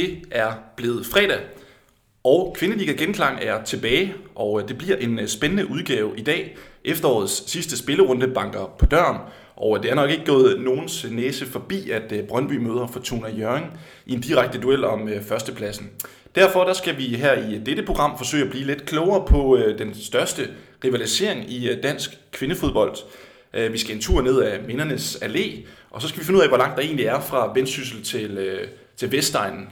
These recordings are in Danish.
Det er blevet fredag, og Kvindeliga Genklang er tilbage, og øh, det bliver en øh, spændende udgave i dag. Efterårets sidste spillerunde banker på døren, og øh, det er nok ikke gået nogens næse forbi, at Brøndby møder Fortuna Jørgen i en direkte duel om førstepladsen. Derfor der skal vi her i dette program forsøge at blive lidt klogere på den største rivalisering i dansk kvindefodbold. Vi skal en tur ned ad Mindernes Allé, og så skal vi finde ud af, hvor langt der egentlig er fra Vendsyssel til, til Vestegnen.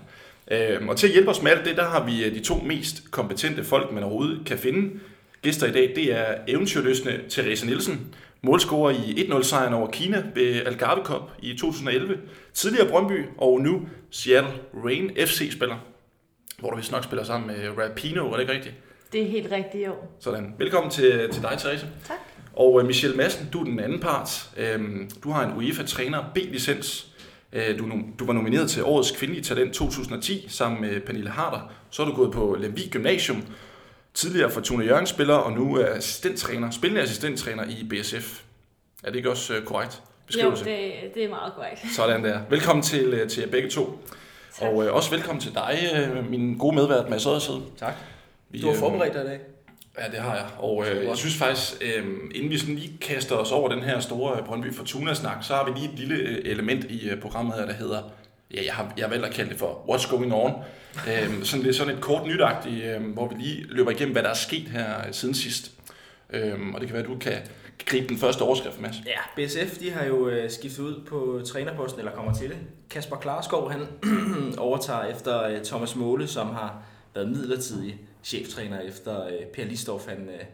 Og til at hjælpe os med alt det, der har vi de to mest kompetente folk, man overhovedet kan finde. Gæster i dag, det er eventyrløsende Therese Nielsen, målscorer i 1-0-sejren over Kina ved Algarve Cup i 2011, tidligere Brøndby og nu Seattle Rain FC-spiller, hvor du vist nok spiller sammen med Rapino, er det ikke rigtigt? Det er helt rigtigt, jo. Sådan. Velkommen til, til dig, Therese. Tak. Og Michelle Madsen, du er den anden part. Øhm, du har en UEFA-træner B-licens. Øh, du, du var nomineret til Årets Kvindelige Talent 2010 sammen med Pernille Harder. Så har du gået på Lemvig Gymnasium, tidligere Fortuna Jørgen spiller, og nu er assistenttræner, spillende assistenttræner i BSF. Er det ikke også øh, korrekt beskrivelse? Jo, det, det er meget korrekt. Sådan der. Velkommen til, øh, til jer begge to. Tak. Og øh, også velkommen til dig, min gode medvært Mads Oddershed. Tak. Vi, du har forberedt dig i dag. Ja, det har jeg. Og øh, jeg synes faktisk, øh, inden vi sådan lige kaster os over den her store Brøndby Fortuna-snak, så har vi lige et lille øh, element i øh, programmet her, der hedder, ja, jeg har, jeg har valgt at kalde det for What's Going On. øh, sådan, det er sådan et kort nytagtigt, øh, hvor vi lige løber igennem, hvad der er sket her øh, siden sidst. Øh, og det kan være, at du kan gribe den første overskrift, Mads. Ja, BSF de har jo øh, skiftet ud på trænerposten, eller kommer til det. Kasper Klarskov, han overtager efter øh, Thomas Måle, som har været midlertidig cheftræner efter øh, Per Listorf, han øh,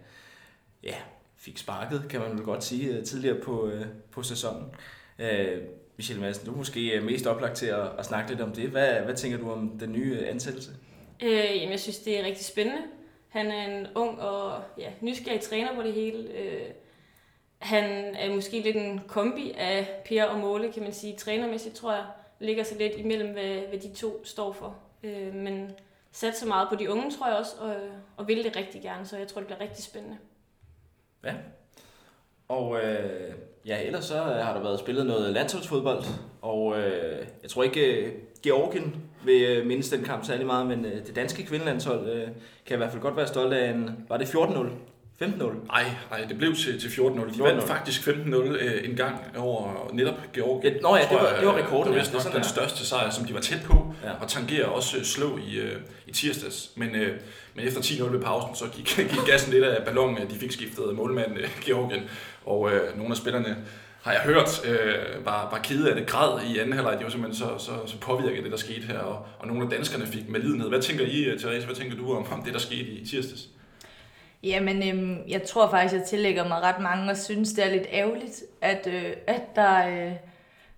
ja, fik sparket, kan man vel godt sige, øh, tidligere på, øh, på sæsonen. Øh, Michelle Madsen, du er måske øh, mest oplagt til at, at snakke lidt om det. Hvad, hvad tænker du om den nye øh, ansættelse? Øh, jamen, jeg synes, det er rigtig spændende. Han er en ung og ja, nysgerrig træner på det hele. Øh, han er måske lidt en kombi af Per og Måle, kan man sige. Trænermæssigt tror jeg, ligger sig lidt imellem, hvad, hvad de to står for. Øh, men sat så meget på de unge, tror jeg også, og, og vil det rigtig gerne, så jeg tror, det bliver rigtig spændende. Ja. Og øh, ja, ellers så øh, har der været spillet noget landsholdsfodbold, og øh, jeg tror ikke, øh, Georgien vil øh, mindes den kamp særlig meget, men øh, det danske kvindelandshold øh, kan i hvert fald godt være stolt af en, var det 14-0 15-0? Nej, nej, det blev til, til 14-0. De vandt faktisk 15-0 øh, en gang over netop Georgien. Ja, nå ja, det var, det var rekorden. Det var nok ja, den største sejr, som de var tæt på, ja. og tangerer også øh, slå i, øh, i tirsdags. Men, øh, men efter 10-0 ved pausen, så gik, gik gassen lidt af ballonen, de fik skiftet målmand øh, Georgien. Og øh, nogle af spillerne har jeg hørt, øh, var, var kede af det græd i anden halvleg. Det var simpelthen så, så, så påvirket det, der skete her. Og, og nogle af danskerne fik med lidenhed. Hvad tænker I, øh, Therese? Hvad tænker du om, om det, der skete i tirsdags? Jamen, øhm, jeg tror faktisk, jeg tillægger mig ret mange og synes, det er lidt ærgerligt, at, øh, at der, øh,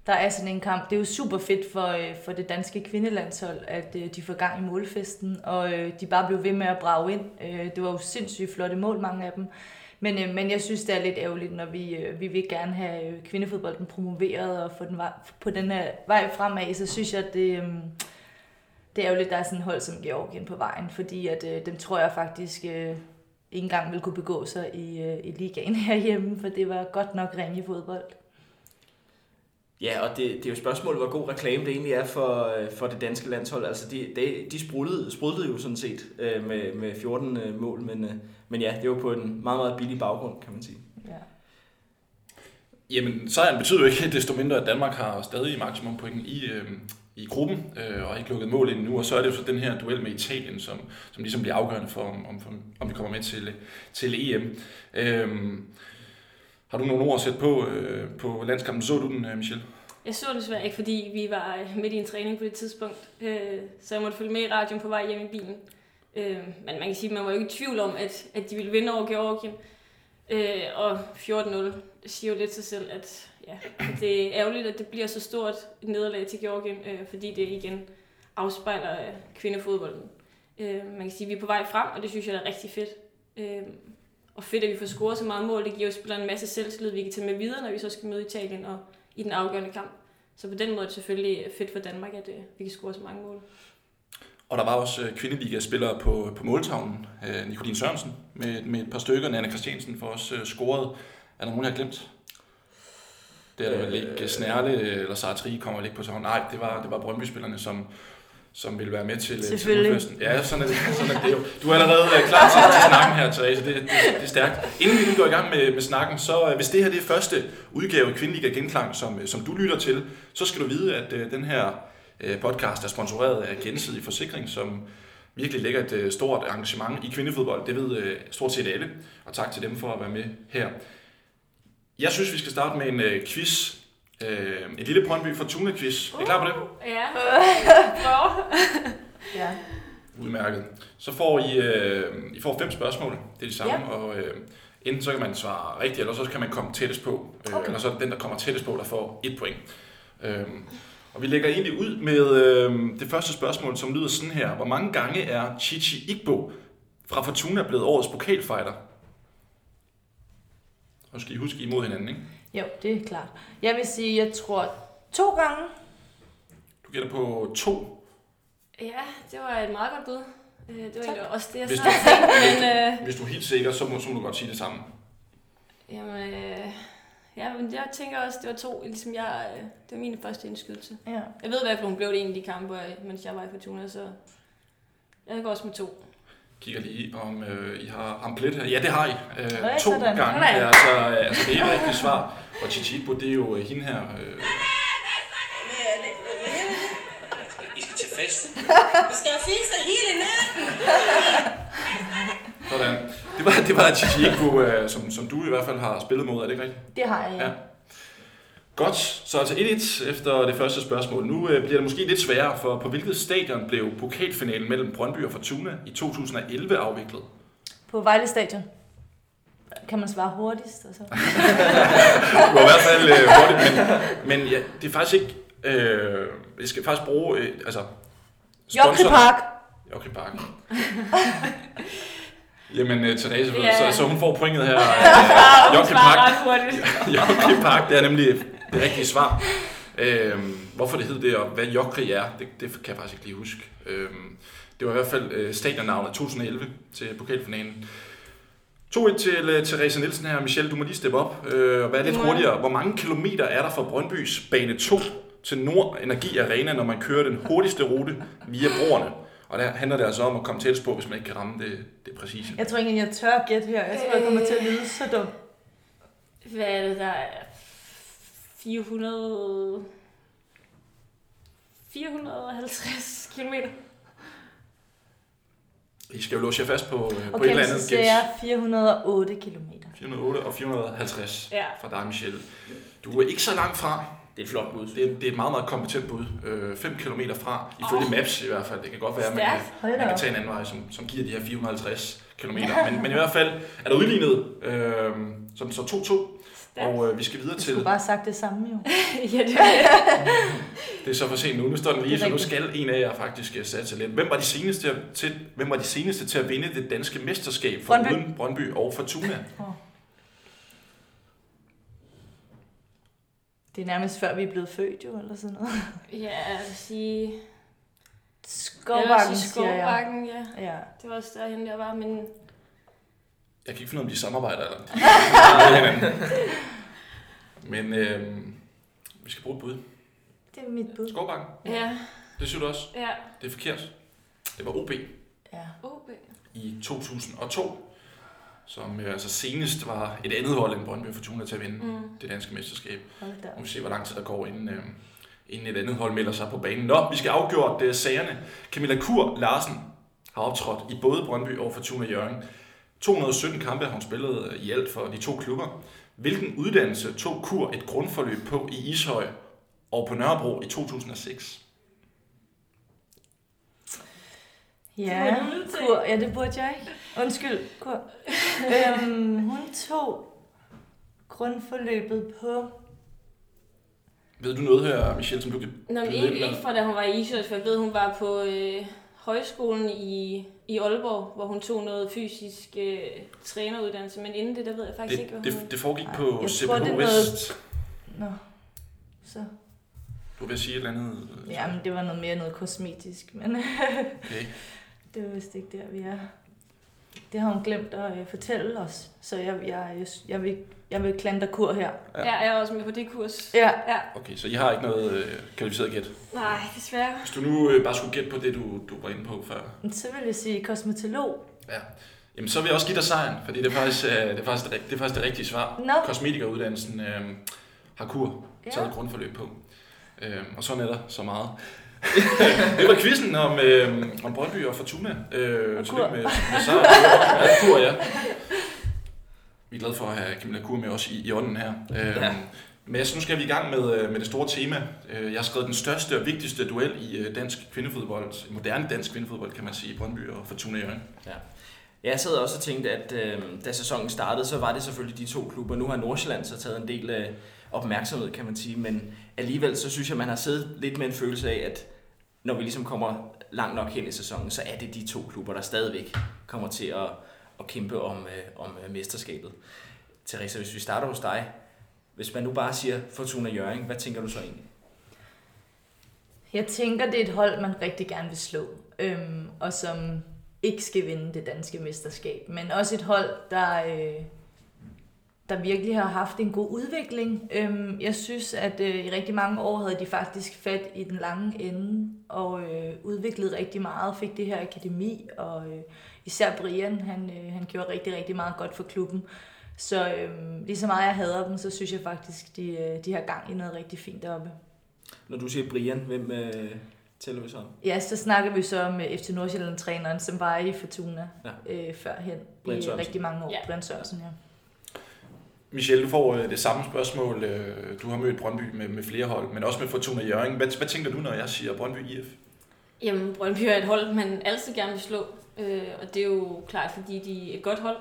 der er sådan en kamp. Det er jo super fedt for, øh, for det danske kvindelandshold, at øh, de får gang i målfesten, og øh, de bare blev ved med at brage ind. Øh, det var jo sindssygt flotte mål, mange af dem. Men, øh, men jeg synes, det er lidt ærgerligt, når vi, øh, vi vil gerne have øh, kvindefodbolden promoveret og få den vej, på den her vej fremad, så synes jeg, at det, øh, det er jo lidt, der er sådan et hold som Georgien på vejen, fordi at, øh, dem tror jeg faktisk... Øh, ikke engang ville kunne begå sig i, øh, i ligaen herhjemme, for det var godt nok ren i fodbold. Ja, og det, det er jo spørgsmålet, hvor god reklame det egentlig er for, øh, for det danske landshold. Altså, de, de, de sprudlede, sprudlede jo sådan set øh, med, med 14 øh, mål, men, øh, men ja, det var på en meget, meget billig baggrund, kan man sige. Ja. Jamen, sejren betyder jo ikke desto mindre, at Danmark har stadig maksimum point i, øh, i gruppen, øh, og ikke lukket mål ind nu, og så er det jo så den her duel med Italien, som, som ligesom bliver afgørende for, om, om, om vi kommer med til, til EM. Øh, har du nogle ord at sætte på, øh, på landskampen? Så du den, øh, Michel? Michelle? Jeg så det desværre ikke, fordi vi var øh, midt i en træning på det tidspunkt, øh, så jeg måtte følge med i radioen på vej hjem i bilen. Øh, men man kan sige, at man var jo ikke i tvivl om, at, at de ville vinde over Georgien. Øh, og 14-0 siger jo lidt sig selv, at ja, det er ærgerligt, at det bliver så stort et nederlag til Georgien, øh, fordi det igen afspejler øh, kvindefodbolden. Øh, man kan sige, at vi er på vej frem, og det synes jeg er rigtig fedt. Øh, og fedt, at vi får scoret så meget mål. Det giver jo spillerne en masse selvtillid, vi kan tage med videre, når vi så skal møde Italien og i den afgørende kamp. Så på den måde er det selvfølgelig øh, fedt for Danmark, at øh, vi kan score så mange mål. Og der var også øh, kvindeliga-spillere på, på måltavlen. Øh, Nicoline Sørensen med, med et par stykker. Anne Christiansen for os øh, scoret. Er der nogen, jeg har glemt? Det er der vel ikke. Snærle eller Sartri kommer vel ikke på tavlen. Nej, det var, det var Brøndby-spillerne, som, som vil være med til, øh, til Selvfølgelig. Ja, sådan er, det, sådan er det jo. Du er allerede øh, klar til, til snakken her, Therese. Det, det, det er stærkt. Inden vi lige går i gang med, med snakken, så øh, hvis det her det er første udgave af Kvindeliga Genklang, som, øh, som du lytter til, så skal du vide, at øh, den her øh, podcast er sponsoreret af Gensidig Forsikring, som virkelig lægger et øh, stort engagement i kvindefodbold. Det ved øh, stort set alle, og tak til dem for at være med her. Jeg synes, vi skal starte med en øh, quiz. Øh, et lille Brøndby Fortuna-quiz. Er I klar på det? Ja. Prøv. Ja. Udmærket. Så får I, øh, I får fem spørgsmål. Det er de samme. Ja. Og øh, enten så kan man svare rigtigt, eller så kan man komme tættest på. Øh, Okay. Eller så er det den, der kommer tættest på, der får et point. Øh, og vi lægger egentlig ud med øh, det første spørgsmål, som lyder sådan her. Hvor mange gange er Chichi Igbo fra Fortuna blevet årets pokalfighter? I huske imod hinanden, ikke? Jo, det er klart. Jeg vil sige, jeg tror to gange. Du gætter på to. Ja, det var et meget godt bud. Øh, Det var Tak. også det, jeg Hvis tænkte, men øh, Hvis du er helt sikker, så må, så må du godt sige det samme. jamen, øh, ja, men jeg tænker også, det var to, ligesom jeg, øh, det var min første indskydelse. Ja. Jeg ved i hvert fald, hun blev det en af de kampe, øh, mens jeg var i Fortuna, så jeg går også med to. Kigger lige, om øh, I har amplet her. Ja, det har I. Øh, Nej, to sådan. gange. Er altså, altså det er et rigtigt svar. Og Chichipo, det er jo øh, hende her. Øh, I skal til fest. Vi skal fikse hele natten. sådan. Det var, det var Chichipo, øh, som, som du i hvert fald har spillet mod, er det ikke rigtigt? Det har jeg, ja. Ja. Godt, så altså 1-1 efter det første spørgsmål. Nu øh, bliver det måske lidt sværere, for på hvilket stadion blev pokalfinalen mellem Brøndby og Fortuna i 2011 afviklet? På Vejle Stadion. Kan man svare hurtigst? Og så? Du var i hvert fald øh, hurtigt, men, men ja, det er faktisk ikke... Øh, jeg skal faktisk bruge... Øh, altså, Jokke sponsoren- Park. Okay, bakken. Jamen, uh, Therese, Ja. yeah. så, så hun får pointet her. Uh, Jokke Park. ret hurtigt. Jokke Park, det er nemlig det rigtige svar. Øhm, hvorfor det hed det, og hvad Jokri er, det, det kan jeg faktisk ikke lige huske. Øhm, det var i hvert fald øh, stadionnavnet 2011 til pokalfinalen. 2-1 til uh, Therese Nielsen her. Michelle, du må lige steppe op øh, og være lidt hurtigere. Hvor mange kilometer er der fra Brøndbys bane 2 til Nord Energi Arena, når man kører den hurtigste rute via broerne? Og der handler det altså om at komme tættest på, hvis man ikke kan ramme det, det præcise. Jeg tror ikke, jeg tør gætte her. Jeg tror, jeg kommer til at lyde så dumt. Hvad er det, der er 400... 450 kilometer. I skal jo låse jer fast på, øh, på et Okay, eller men så andet siger gæt. jeg 408 kilometer. 408 og 450 Ja. fra dig, Michelle. Du er ikke så langt fra. Det er et flot bud. Det er, det er et meget, meget kompetent bud. 5 km fra, ifølge Åh. Maps i hvert fald. Det kan godt være, at man, kan- man kan tage en anden vej, som, som giver de her 450 km. Men, men i hvert fald er der udlignet, øh, som så 2-2. Og øh, vi skal videre Du til, skulle bare have sagt det samme jo. ja, det er det er så for sent nu, nu står den lige, er så nu skal en af jer faktisk øh, satse lidt. Hvem var de seneste til, hvem var de seneste til at vinde det danske mesterskab for Brøndby. uden Brøndby og Fortuna? Det er nærmest før vi er blevet født jo, eller sådan noget. Ja, jeg vil sige... Jeg vil Skovbakken, sige siger jeg. Skovbakken, ja. Ja. Det var også derhen, der var, men Jeg kan ikke finde ud af, om de samarbejder eller Men øh, vi skal bruge et bud. Det er mit bud. Skovbakken, ja, det synes du også. ja. Det er forkert. Det var OB Ja. OB. i 2002, som øh, altså senest var et andet hold end Brøndby og Fortuna til at vinde mm. Det danske mesterskab. Hold da. Nu vi se, hvor lang tid der går, inden, øh, inden et andet hold melder sig på banen. Nå, vi skal afgjort det sagerne. Camilla Kur Larsen har optrådt i både Brøndby og Fortuna Jørgen. 217 kampe har hun spillet øh, i alt for de to klubber. Hvilken uddannelse tog Kur et grundforløb på i Ishøj og på Nørrebro i 2006? Ja, kur. Ja, det burde jeg ikke. Undskyld, kur. øhm, hun tog grundforløbet på... Ved du noget her, Michelle, som du kan Nå, men ikke, ikke fra da hun var i Ishøj, for jeg ved, hun var på øh, højskolen i, i Aalborg, hvor hun tog noget fysisk øh, træneruddannelse, men inden det, der ved jeg faktisk ikke, Det, hvad hun... det, det foregik Ej, på CPH er noget-. Nå, så... Du vil sige et eller andet? øh, Jamen, det var noget mere noget kosmetisk, men Okay. det var vist ikke der, vi er. Det det har hun glemt at øh, fortælle os. Så jeg, jeg, jeg, jeg, vil, jeg vil klandre kur her. Ja. ja, jeg er også med på det kurs. Ja. Ja. Okay, så I har ikke noget øh, kvalificeret gæt. Nej, desværre. Hvis du nu øh, bare skulle gætte på det, du, du var inde på før. Så vil jeg sige kosmetolog. Ja. Jamen, så vil jeg også give dig sejren, fordi det er faktisk, øh, det er faktisk, det, det, er faktisk det rigtige svar. Nå. Kosmetikeruddannelsen øh, har kur taget Ja. et grundforløb på. Øh, og sådan er der så meget. det var quizzen om, øh, om Brøndby og Fortuna. Øh, Og kur. med, med sejren. Ja, kur, ja. Vi er glade for at have Camilla Kur med os i, i ånden her. Øh, Ja. Mads, nu skal vi i gang med, øh, med det store tema. Øh, Jeg har skrevet den største og vigtigste duel i øh, dansk kvindefodbold, moderne dansk kvindefodbold, kan man sige, Brøndby og Fortuna Jørgen. Jeg sad også og tænkte, at øh, da sæsonen startede, så var det selvfølgelig de to klubber. Nu har Nordsjælland så taget en del af opmærksomhed, kan man sige. Men alligevel så synes jeg, man har siddet lidt med en følelse af, at når vi ligesom kommer langt nok hen i sæsonen, så er det de to klubber, der stadigvæk kommer til at, at kæmpe om, øh, om øh, mesterskabet. Teresa, hvis vi starter hos dig. Hvis man nu bare siger Fortuna Jørgen, hvad tænker du så egentlig? Jeg tænker, det er et hold, man rigtig gerne vil slå. Øhm, og som ikke skal vinde det danske mesterskab. Men også et hold, der, øh, der virkelig har haft en god udvikling. Øhm, jeg synes, at øh, i rigtig mange år havde de faktisk fat i den lange ende og øh, udviklede rigtig meget. Fik det her akademi, og øh, især Brian, han, øh, han gjorde rigtig, rigtig meget godt for klubben. Så øh, lige så meget jeg hader dem, så synes jeg faktisk, de, øh, de har gang i noget rigtig fint deroppe. Når du siger Brian, hvem øh, tæller vi så om? Ja, så snakker vi så om øh, FC Nordsjælland-træneren, som var i Fortuna Ja. øh, førhen Brian i Sørensen. rigtig mange år. Ja. Ja. Brian Sørensen, ja. Michelle, du får øh, det samme spørgsmål. Du har mødt Brøndby med, med flere hold, men også med Fortuna Jørgen. Hvad, hvad tænker du, når jeg siger Brøndby IF? Jamen, Brøndby er et hold, man altid gerne vil slå. Øh, og det er jo klart, fordi de er et godt hold.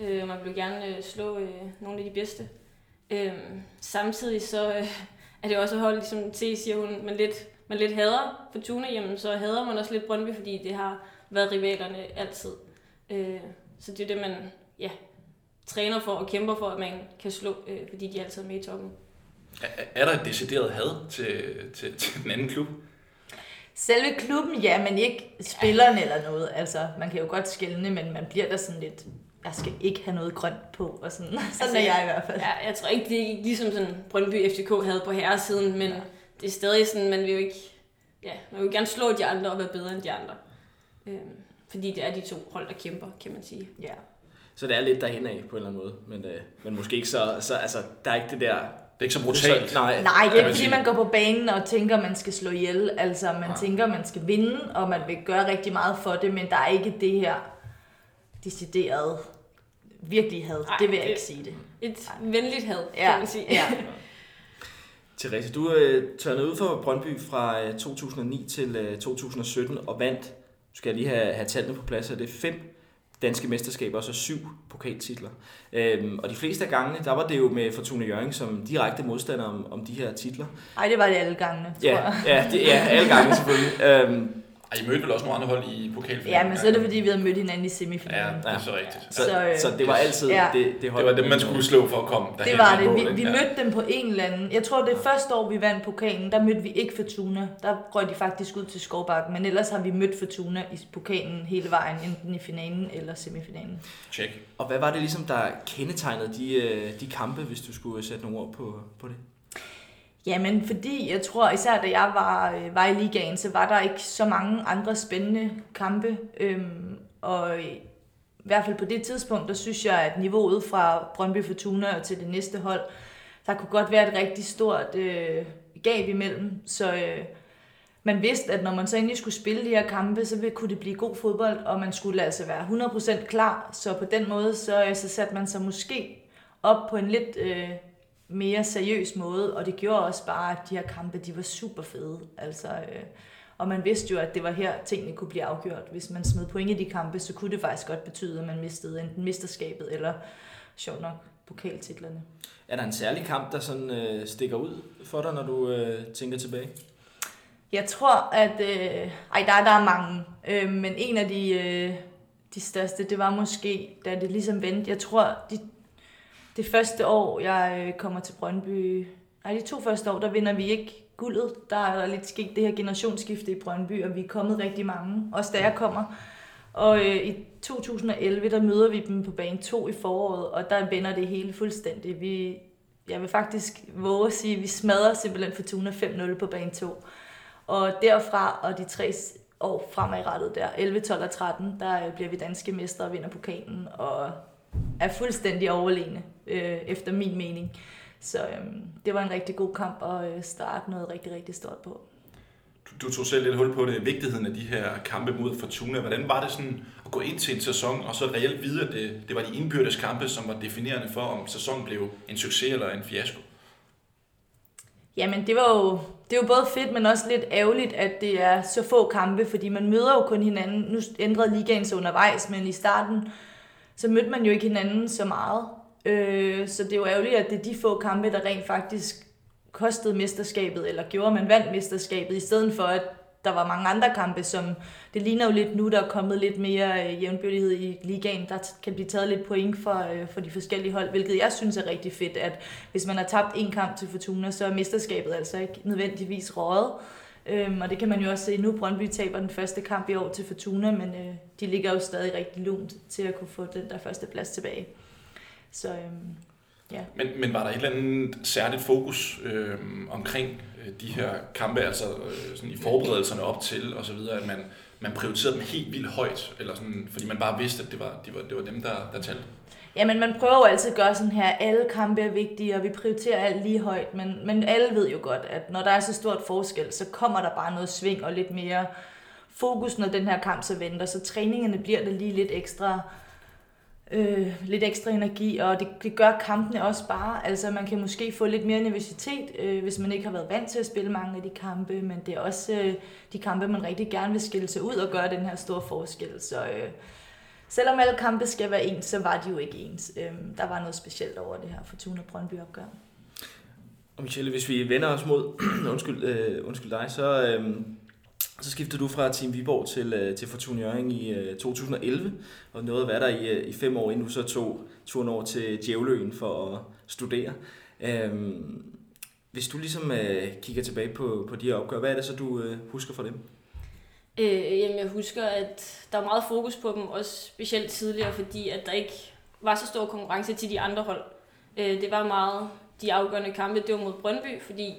Øh, man vil gerne øh, slå øh, nogle af de bedste. Øh, samtidig så øh, er det også et hold, ligesom T siger hun, man lidt, man lidt hader Fortuna, jamen så hader man også lidt Brøndby, fordi det har været rivalerne altid. Øh, så det er det, man ja, træner for og kæmper for, at man kan slå, øh, fordi de altid er med i toppen. Er, er der et decideret had til, til, til den anden klub? Selve klubben, ja, men ikke spillerne eller noget. Altså, man kan jo godt skælne, men man bliver der sådan lidt, jeg skal ikke have noget grønt på, og sådan, sådan Altså, er jeg i hvert fald. Ja, jeg tror ikke, det er ligesom sådan Brøndby FCK havde på herresiden, men det er stadig sådan, man vil jo ikke, ja, man vil jo gerne slå de andre og være bedre end de andre. Øhm, fordi det er de to hold, der kæmper, kan man sige. Ja. Så det er lidt derhen af på en eller anden måde, men, øh, men måske ikke så, så altså, der er ikke det der... Det er ikke så brutalt. Så, nej, Nej, det er ikke fordi, man går på banen og tænker, at man skal slå ihjel. Altså, man Nej. tænker, man skal vinde, og man vil gøre rigtig meget for det, men der er ikke det her deciderede virkelig had. Nej, det vil jeg det- ikke sige det. Et venligt had, Ja, kan man sige. ja. Therese, du øh, tørnede ud for Brøndby fra øh, 2009 til øh, 2017 og vandt, skal jeg lige have, have tallene på plads, her, det er fem danske mesterskaber og så syv pokaltitler. Øhm, og de fleste af gangene, der var det jo med Fortuna Jørgen som direkte modstander om, om de her titler. Ej, det var det alle gangene, tror Ja, jeg. ja, det, ja alle gange selvfølgelig. Øhm, Ej, I mødte vel også nogle andre hold i pokalfinalen? Ja, men så er det fordi, vi havde mødt hinanden i Ja, semifinalen. det er så rigtigt. så, Så, øh, så det var altid ja. det, det, Det var dem, man skulle slå for at komme derhen. Det var det. Vi, vi ja. mødte dem på en eller anden. Jeg tror, det første år, vi vandt pokalen, der mødte vi ikke Fortuna. Der røg de faktisk ud til Skovbakken. Men ellers har vi mødt Fortuna i pokalen hele vejen, enten i finalen eller semifinalen. Check. Og hvad var det ligesom, der kendetegnede de, øh, de kampe, hvis du skulle sætte nogle ord på, på det? Jamen, fordi jeg tror, især da jeg var, øh, var i ligaen, så var der ikke så mange andre spændende kampe. Øhm, og i hvert fald på det tidspunkt, der synes jeg, at niveauet fra Brøndby Fortuna og til det næste hold, der kunne godt være et rigtig stort øh, gab imellem. Så øh, man vidste, at når man så endelig skulle spille de her kampe, så ville, kunne det blive god fodbold, og man skulle altså være 100% klar. Så på den måde, så, øh, så satte man sig måske op på en lidt øh, mere seriøs måde, og det gjorde også bare, at de her kampe, de var super fede. Altså, øh, og man vidste jo, at det var her, tingene kunne blive afgjort. Hvis man smed point i de kampe, så kunne det faktisk godt betyde, at man mistede enten mesterskabet, eller sjovt nok, pokaltitlerne. Er der en særlig kamp, der sådan øh, stikker ud for dig, når du øh, tænker tilbage? Jeg tror, at... Øh, ej, der, der er mange. Øh, men en af de, øh, de største, det var måske, da det ligesom vendte. Jeg tror, de, det første år, jeg øh, kommer til Brøndby... Nej, de to første år, der vinder vi ikke guldet. Der er lidt sket det her generationsskifte i Brøndby, og vi er kommet rigtig mange. Også da jeg kommer. Og øh, i 2011, der møder vi dem på bane 2 i foråret, og der vender det hele fuldstændig. Vi, jeg vil faktisk våge at sige, at vi smadrer simpelthen Fortuna 5-0 på bane 2. Og derfra og de tre år fremadrettet der, 11, 12 og 13, der øh, bliver vi danske mestre og vinder pokalen, og er fuldstændig overlegne, øh, efter min mening. Så øh, det var en rigtig god kamp at øh, starte noget rigtig, rigtig stort på. Du, du tog selv lidt hul på det, vigtigheden af de her kampe mod Fortuna. Hvordan var det sådan at gå ind til en sæson, og så reelt vide, at det, det var de indbyrdes kampe, som var definerende for, om sæsonen blev en succes eller en fiasko? Jamen, det var jo, det er jo både fedt, men også lidt ærgerligt, at det er så få kampe, fordi man møder jo kun hinanden. Nu ændrede ligaen så undervejs, men i starten, så mødte man jo ikke hinanden så meget. Øh, så det er jo ærgerligt, at det er de få kampe, der rent faktisk kostede mesterskabet, eller gjorde, man vandt mesterskabet, i stedet for, at der var mange andre kampe, som det ligner jo lidt nu, der er kommet lidt mere øh, jævnbyrdighed i ligaen. Der kan blive taget lidt point for, øh, for de forskellige hold, hvilket jeg synes er rigtig fedt, at hvis man har tabt en kamp til Fortuna, så er mesterskabet altså ikke nødvendigvis røget. Øhm, og det kan man jo også se nu. Brøndby taber den første kamp i år til Fortuna, men øh, de ligger jo stadig rigtig lunt til at kunne få den der første plads tilbage. Så øhm, ja. Men, men var der et eller andet særligt fokus øhm, øh, omkring de her kampe, altså øh, sådan i forberedelserne op til og så videre, at man, man prioriterede dem helt vildt højt, eller sådan, fordi man bare vidste, at det var, de var, det var dem, der, der talte? Jamen, man prøver jo altid at gøre sådan her, alle kampe er vigtige, og vi prioriterer alt lige højt, men, men alle ved jo godt, at når der er så stort forskel, så kommer der bare noget sving og lidt mere fokus, når den her kamp så venter, så træningerne bliver der lige lidt ekstra øh, lidt ekstra energi, og det, det gør kampene også bare. Altså man kan måske få lidt mere nervøsitet, øh, hvis man ikke har været vant til at spille mange af de kampe, men det er også øh, de kampe, man rigtig gerne vil skille sig ud og gøre den her store forskel. Så øh, selvom alle kampe skal være ens, så var de jo ikke ens. Øhm, der var noget specielt over det her Fortuna Brøndby opgør. Og Michelle, hvis vi vender os mod, undskyld, øh, undskyld dig, så, øh, så skiftede du fra Team Viborg til, øh, til Fortuna Jørgen i øh, 2011, og nåede at være der i, øh, i fem år, inden du så tog turen over til Djævløen for at studere. Øh, hvis du ligesom øh, kigger tilbage på, på de her opgør, hvad er det så, du øh, husker fra dem? Øh, jamen, jeg husker, at der var meget fokus på dem, også specielt tidligere, fordi at der ikke var så stor konkurrence til de andre hold. Øh, det var meget de afgørende kampe, det var mod Brøndby, fordi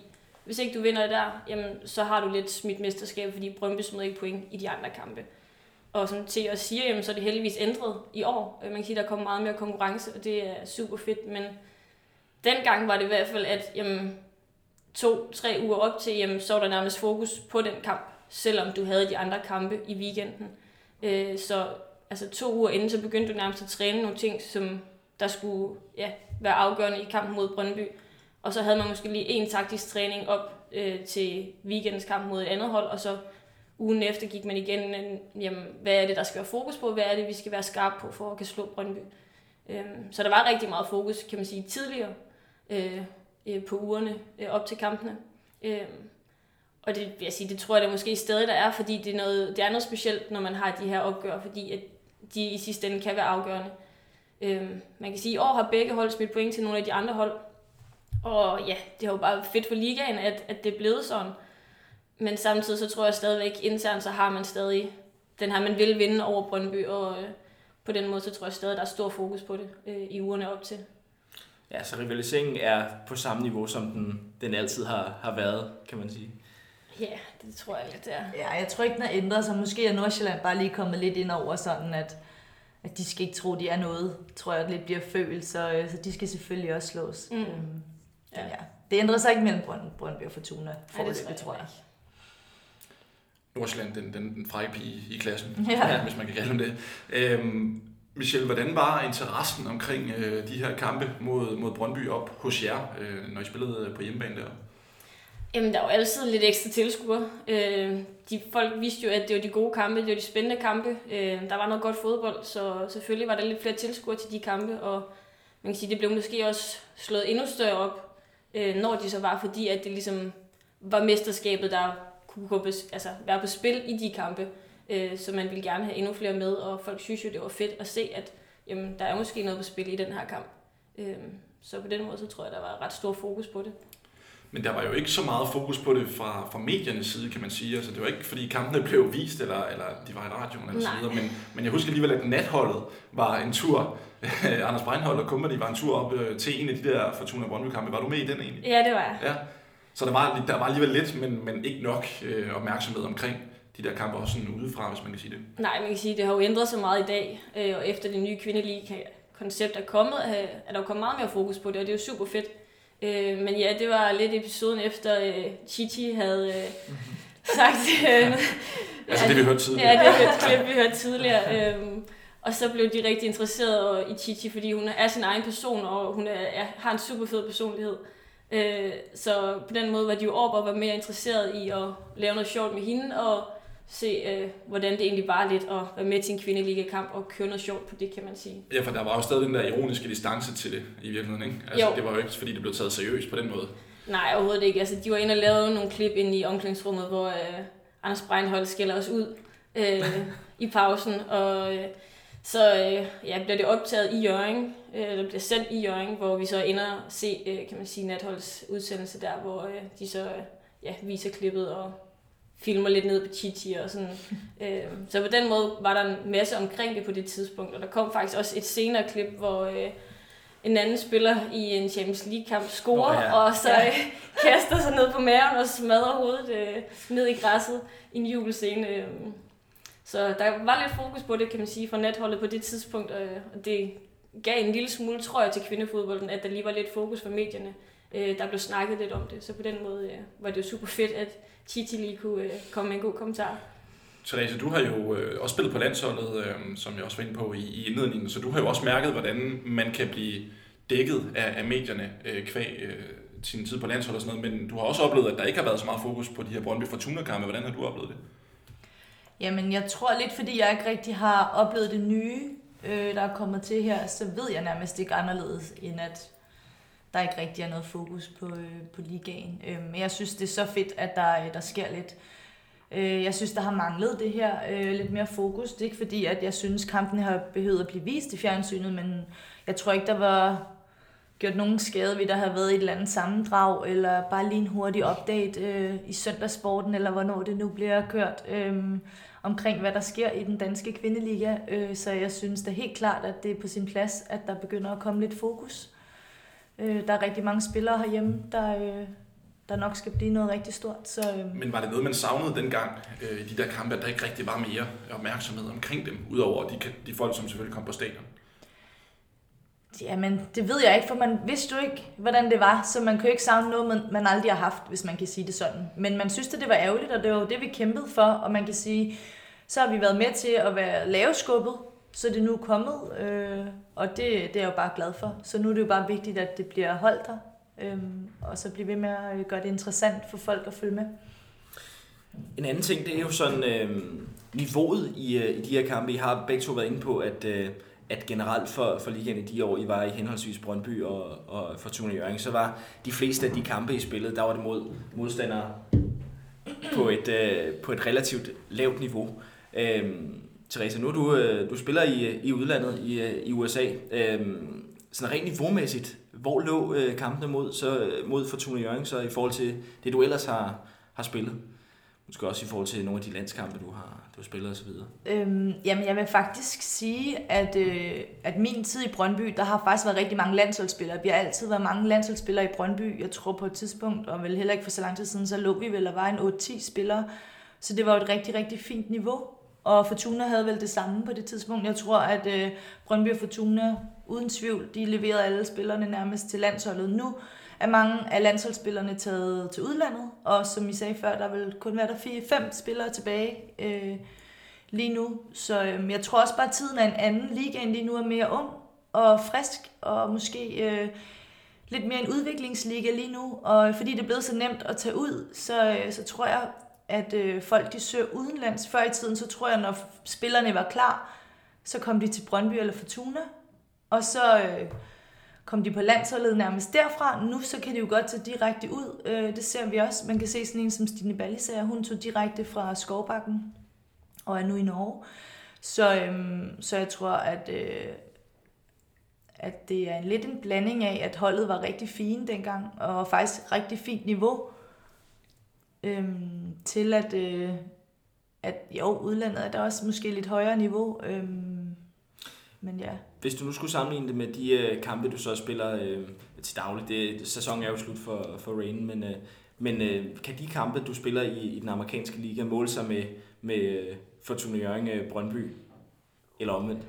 hvis ikke du vinder der, jamen, så har du lidt smidt mesterskab, fordi Brøndby smider ikke point i de andre kampe. Og som til at sige, jamen, så er det heldigvis ændret i år. Øh, man kan sige, at der kommer meget mere konkurrence, og det er super fedt. Men dengang var det i hvert fald, at jamen, to-tre uger op til, jamen, så var der nærmest fokus på den kamp, selvom du havde de andre kampe i weekenden. Øh, så altså, to uger inden, så begyndte du nærmest at træne nogle ting, som der skulle ja, være afgørende i kampen mod Brøndby. Og så havde man måske lige en taktisk træning op øh, til weekendens kamp mod et andet hold, og så ugen efter gik man igen, jamen, hvad er det, der skal være fokus på, hvad er det, vi skal være skarpe på for at kan slå Brøndby. Øh, så der var rigtig meget fokus, kan man sige, tidligere øh, øh på ugerne øh, op til kampene. Øh, og det, vil jeg sige, det tror jeg, det måske stadig der er, fordi det er, noget, det er noget specielt, når man har de her opgør, fordi at de i sidste ende kan være afgørende. Øhm, man kan sige, at i år har begge hold smidt point til nogle af de andre hold, og ja, det har jo bare fedt for ligaen, at, at det er blevet sådan. Men samtidig så tror jeg stadigvæk internt, så har man stadig den her, man vil vinde over Brøndby, og øh, på den måde, så tror jeg stadig, der er stor fokus på det øh, i ugerne op til. Ja, så rivaliseringen er på samme niveau, som den, den altid har, har været, kan man sige. Ja, det tror jeg lidt, er. Ja, jeg tror ikke, den har ændret sig. Måske er Nordsjælland bare lige kommet lidt ind over sådan, at, at de skal ikke tro, de er noget, tror jeg, lidt bliver følt, så, øh, så de skal selvfølgelig også slås. Mm. Øhm, Ja. ja. Det ændrer sig ikke mellem Brønd, Brøndby og Fortuna, for det, det, tror jeg. Nordsjælland, den, den, den frække pige i klassen, ja. hvis man kan kalde dem det. Øhm, Michelle, hvordan var interessen omkring øh, de her kampe mod, mod Brøndby op hos jer, øh, når I spillede på hjemmebane der? Jamen, der var altid lidt ekstra tilskuere. Øh, de folk vidste jo, at det var de gode kampe, det var de spændende kampe. Øh, der var noget godt fodbold, så selvfølgelig var der lidt flere tilskuere til de kampe, og man kan sige, det blev måske også slået endnu større op, øh, når de så var, fordi at det ligesom var mesterskabet, der kunne gå på, altså, være på spil i de kampe. Øh, så man ville gerne have endnu flere med, og folk synes jo, det var fedt at se, at jamen, der er måske noget på spil i den her kamp. Øh, så på den måde, så tror jeg, der var ret stor fokus på det. Men der var jo ikke så meget fokus på det fra, fra mediernes side, kan man sige. Altså, det var ikke, fordi kampene blev vist, eller, eller de var i radioen eller så videre. Men, men jeg husker alligevel, at natholdet var en tur. Anders Breinholt og Company var en tur op øh, til en af de der Fortuna Brøndby-kampe. Var du med i den egentlig? Ja, det var jeg. Ja. Så der var, der var alligevel lidt, men, men ikke nok øh, opmærksomhed omkring de der kampe, også sådan udefra, hvis man kan sige det. Nej, man kan sige, det har jo ændret sig meget i dag, øh, og efter det nye kvindelige koncept er kommet, øh, er der jo kommet meget mere fokus på det, og det er jo super fedt. Øh, men ja, det var lidt episoden efter øh, Chichi havde øh, sagt... Øh, Altså det, vi hørte tidligere. Ja, det er et klip, vi hørte tidligere. Øhm, og så blev de rigtig interesserede i Chichi, fordi hun er sin egen person, og hun er, er, har en super fed personlighed. Øh, så på den måde var de jo op og var mere interesseret i at lave noget sjovt med hende, og se, øh, hvordan det egentlig var lidt at være med til en kvindeliga-kamp og køre noget sjovt på det, kan man sige. Ja, for der var jo stadig den der ironiske distance til det i virkeligheden, ikke? Altså, Jo. det var jo ikke, fordi det blev taget seriøst på den måde. Nej, overhovedet ikke. Altså, de var inde og lavede nogle klip inde i omklædningsrummet, hvor øh, Anders Breinholt skælder os ud øh, i pausen. Og øh, så øh, ja, bliver det optaget i Jørgen, øh, eller bliver sendt i Jørgen, hvor vi så ender at se, øh, kan man sige, Natholds udsendelse der, hvor øh, de så øh, ja, viser klippet og filmer lidt ned på Chichi og sådan. Øh, så på den måde var der en masse omkring det på det tidspunkt, og der kom faktisk også et senere klip, hvor øh, en anden spiller i en Champions League-kamp scorer, oh, ja. og så øh, kaster sig ned på maven og smadrer hovedet øh, ned i græsset i en jubelscene. Øh. Så der var lidt fokus på det, kan man sige, fra natholdet på det tidspunkt, øh, og det gav en lille smule, tror jeg, til kvindefodbolden, at der lige var lidt fokus fra medierne. Øh, der blev snakket lidt om det, så på den måde øh, var det jo super fedt, at Chichi lige kunne øh, komme med en god kommentar. Therese, du har jo øh, også spillet på landsholdet, øh, som jeg også var inde på i, i indledningen, så du har jo også mærket, hvordan man kan blive dækket af, af medierne øh, kvæg øh, sin tid på landsholdet og sådan noget, men du har også oplevet, at der ikke har været så meget fokus på de her Brøndby Fortuna-kampe. Hvordan har du oplevet det? Jamen, jeg tror lidt, fordi jeg ikke rigtig har oplevet det nye, øh, der er kommet til her, så ved jeg nærmest ikke anderledes, end at der ikke rigtig er noget fokus på, øh, på ligaen. Øh, men jeg synes, det er så fedt, at der, øh, der sker lidt. Øh, jeg synes, der har manglet det her øh, lidt mere fokus. Det er ikke fordi, at jeg synes, kampene har behøvet at blive vist i fjernsynet, men jeg tror ikke, der var gjort nogen skade ved, der havde været et eller andet sammendrag, eller bare lige en hurtig update øh, i søndagssporten, eller hvornår det nu bliver kørt, øh, omkring hvad der sker i den danske kvindeliga. Øh, så jeg synes da helt klart, at det er på sin plads, at der begynder at komme lidt fokus. Øh, der er rigtig mange spillere herhjemme, der, øh, der nok skal blive noget rigtig stort. Så, øh, Men var det noget, man savnede dengang øh, i de der kampe, at der ikke rigtig var mere opmærksomhed omkring dem, udover de, de folk, som selvfølgelig kom på stadion? Jamen, det ved jeg ikke, for man vidste jo ikke, hvordan det var, så man kan jo ikke savne noget, man, man aldrig har haft, hvis man kan sige det sådan. Men man synes, at det var ærgerligt, og det var jo det, vi kæmpede for, og man kan sige, så har vi været med til at være laveskubbet, så det nu er kommet, øh, og det, det er jeg jo bare glad for. Så nu er det jo bare vigtigt, at det bliver holdt der, øh, og så blive ved med at øh, gøre det interessant for folk at følge med. En anden ting, det er jo sådan øh, niveauet i, øh, i de her kampe. I har begge to været inde på, at, øh, at generelt for, for ligaen i de år, I var i henholdsvis Brøndby og, og Fortuna Jørgen, så var de fleste af de kampe, I spillede, der var det mod modstandere på et, øh, på et relativt lavt niveau. Øh, Therese, nu er du, øh, du spiller i, øh, i udlandet i, øh, i USA. Øh, sådan rent niveaumæssigt, hvor lå øh, kampene mod, så, mod Fortuna Jørgen så i forhold til det, du ellers har, har spillet? Måske også i forhold til nogle af de landskampe, du har, du har spillet osv. Øhm, jamen, jeg vil faktisk sige, at, øh, at min tid i Brøndby, der har faktisk været rigtig mange landsholdsspillere. Vi har altid været mange landsholdsspillere i Brøndby. Jeg tror på et tidspunkt, og vel heller ikke for så lang tid siden, så lå vi vel og var en 8-10 spillere. Så det var jo et rigtig, rigtig fint niveau. Og Fortuna havde vel det samme på det tidspunkt. Jeg tror, at øh, Brøndby og Fortuna, uden tvivl, de leverede alle spillerne nærmest til landsholdet. Nu er mange af landsholdsspillerne taget til udlandet, og som I sagde før, der vil kun være der fire, fem spillere tilbage øh, lige nu. Så øh, jeg tror også bare, at tiden er en anden. Ligaen lige nu er mere ung og frisk, og måske øh, lidt mere en udviklingsliga lige nu. Og fordi det er blevet så nemt at tage ud, så, øh, så tror jeg, at øh, folk de søger udenlands. Før i tiden, så tror jeg, når spillerne var klar, så kom de til Brøndby eller Fortuna, og så... Øh, kom de på landsholdet nærmest derfra. Nu så kan de jo godt tage direkte ud. Øh, det ser vi også. Man kan se sådan en som Stine Ballisager. Hun tog direkte fra Skovbakken og er nu i Norge. Så, øhm, så jeg tror, at, øh, at det er lidt en blanding af, at holdet var rigtig fine dengang, og faktisk rigtig fint niveau, øhm, til at, øh, at jo, udlandet er der også måske lidt højere niveau, øhm, men ja. Hvis du nu skulle sammenligne det med de øh, kampe, du så spiller øh, til daglig, det, sæsonen er jo slut for, for Rain, men, øh, men øh, kan de kampe, du spiller i, i den amerikanske liga, måle sig med, med øh, Fortuna Jørgen øh, Brøndby, eller omvendt?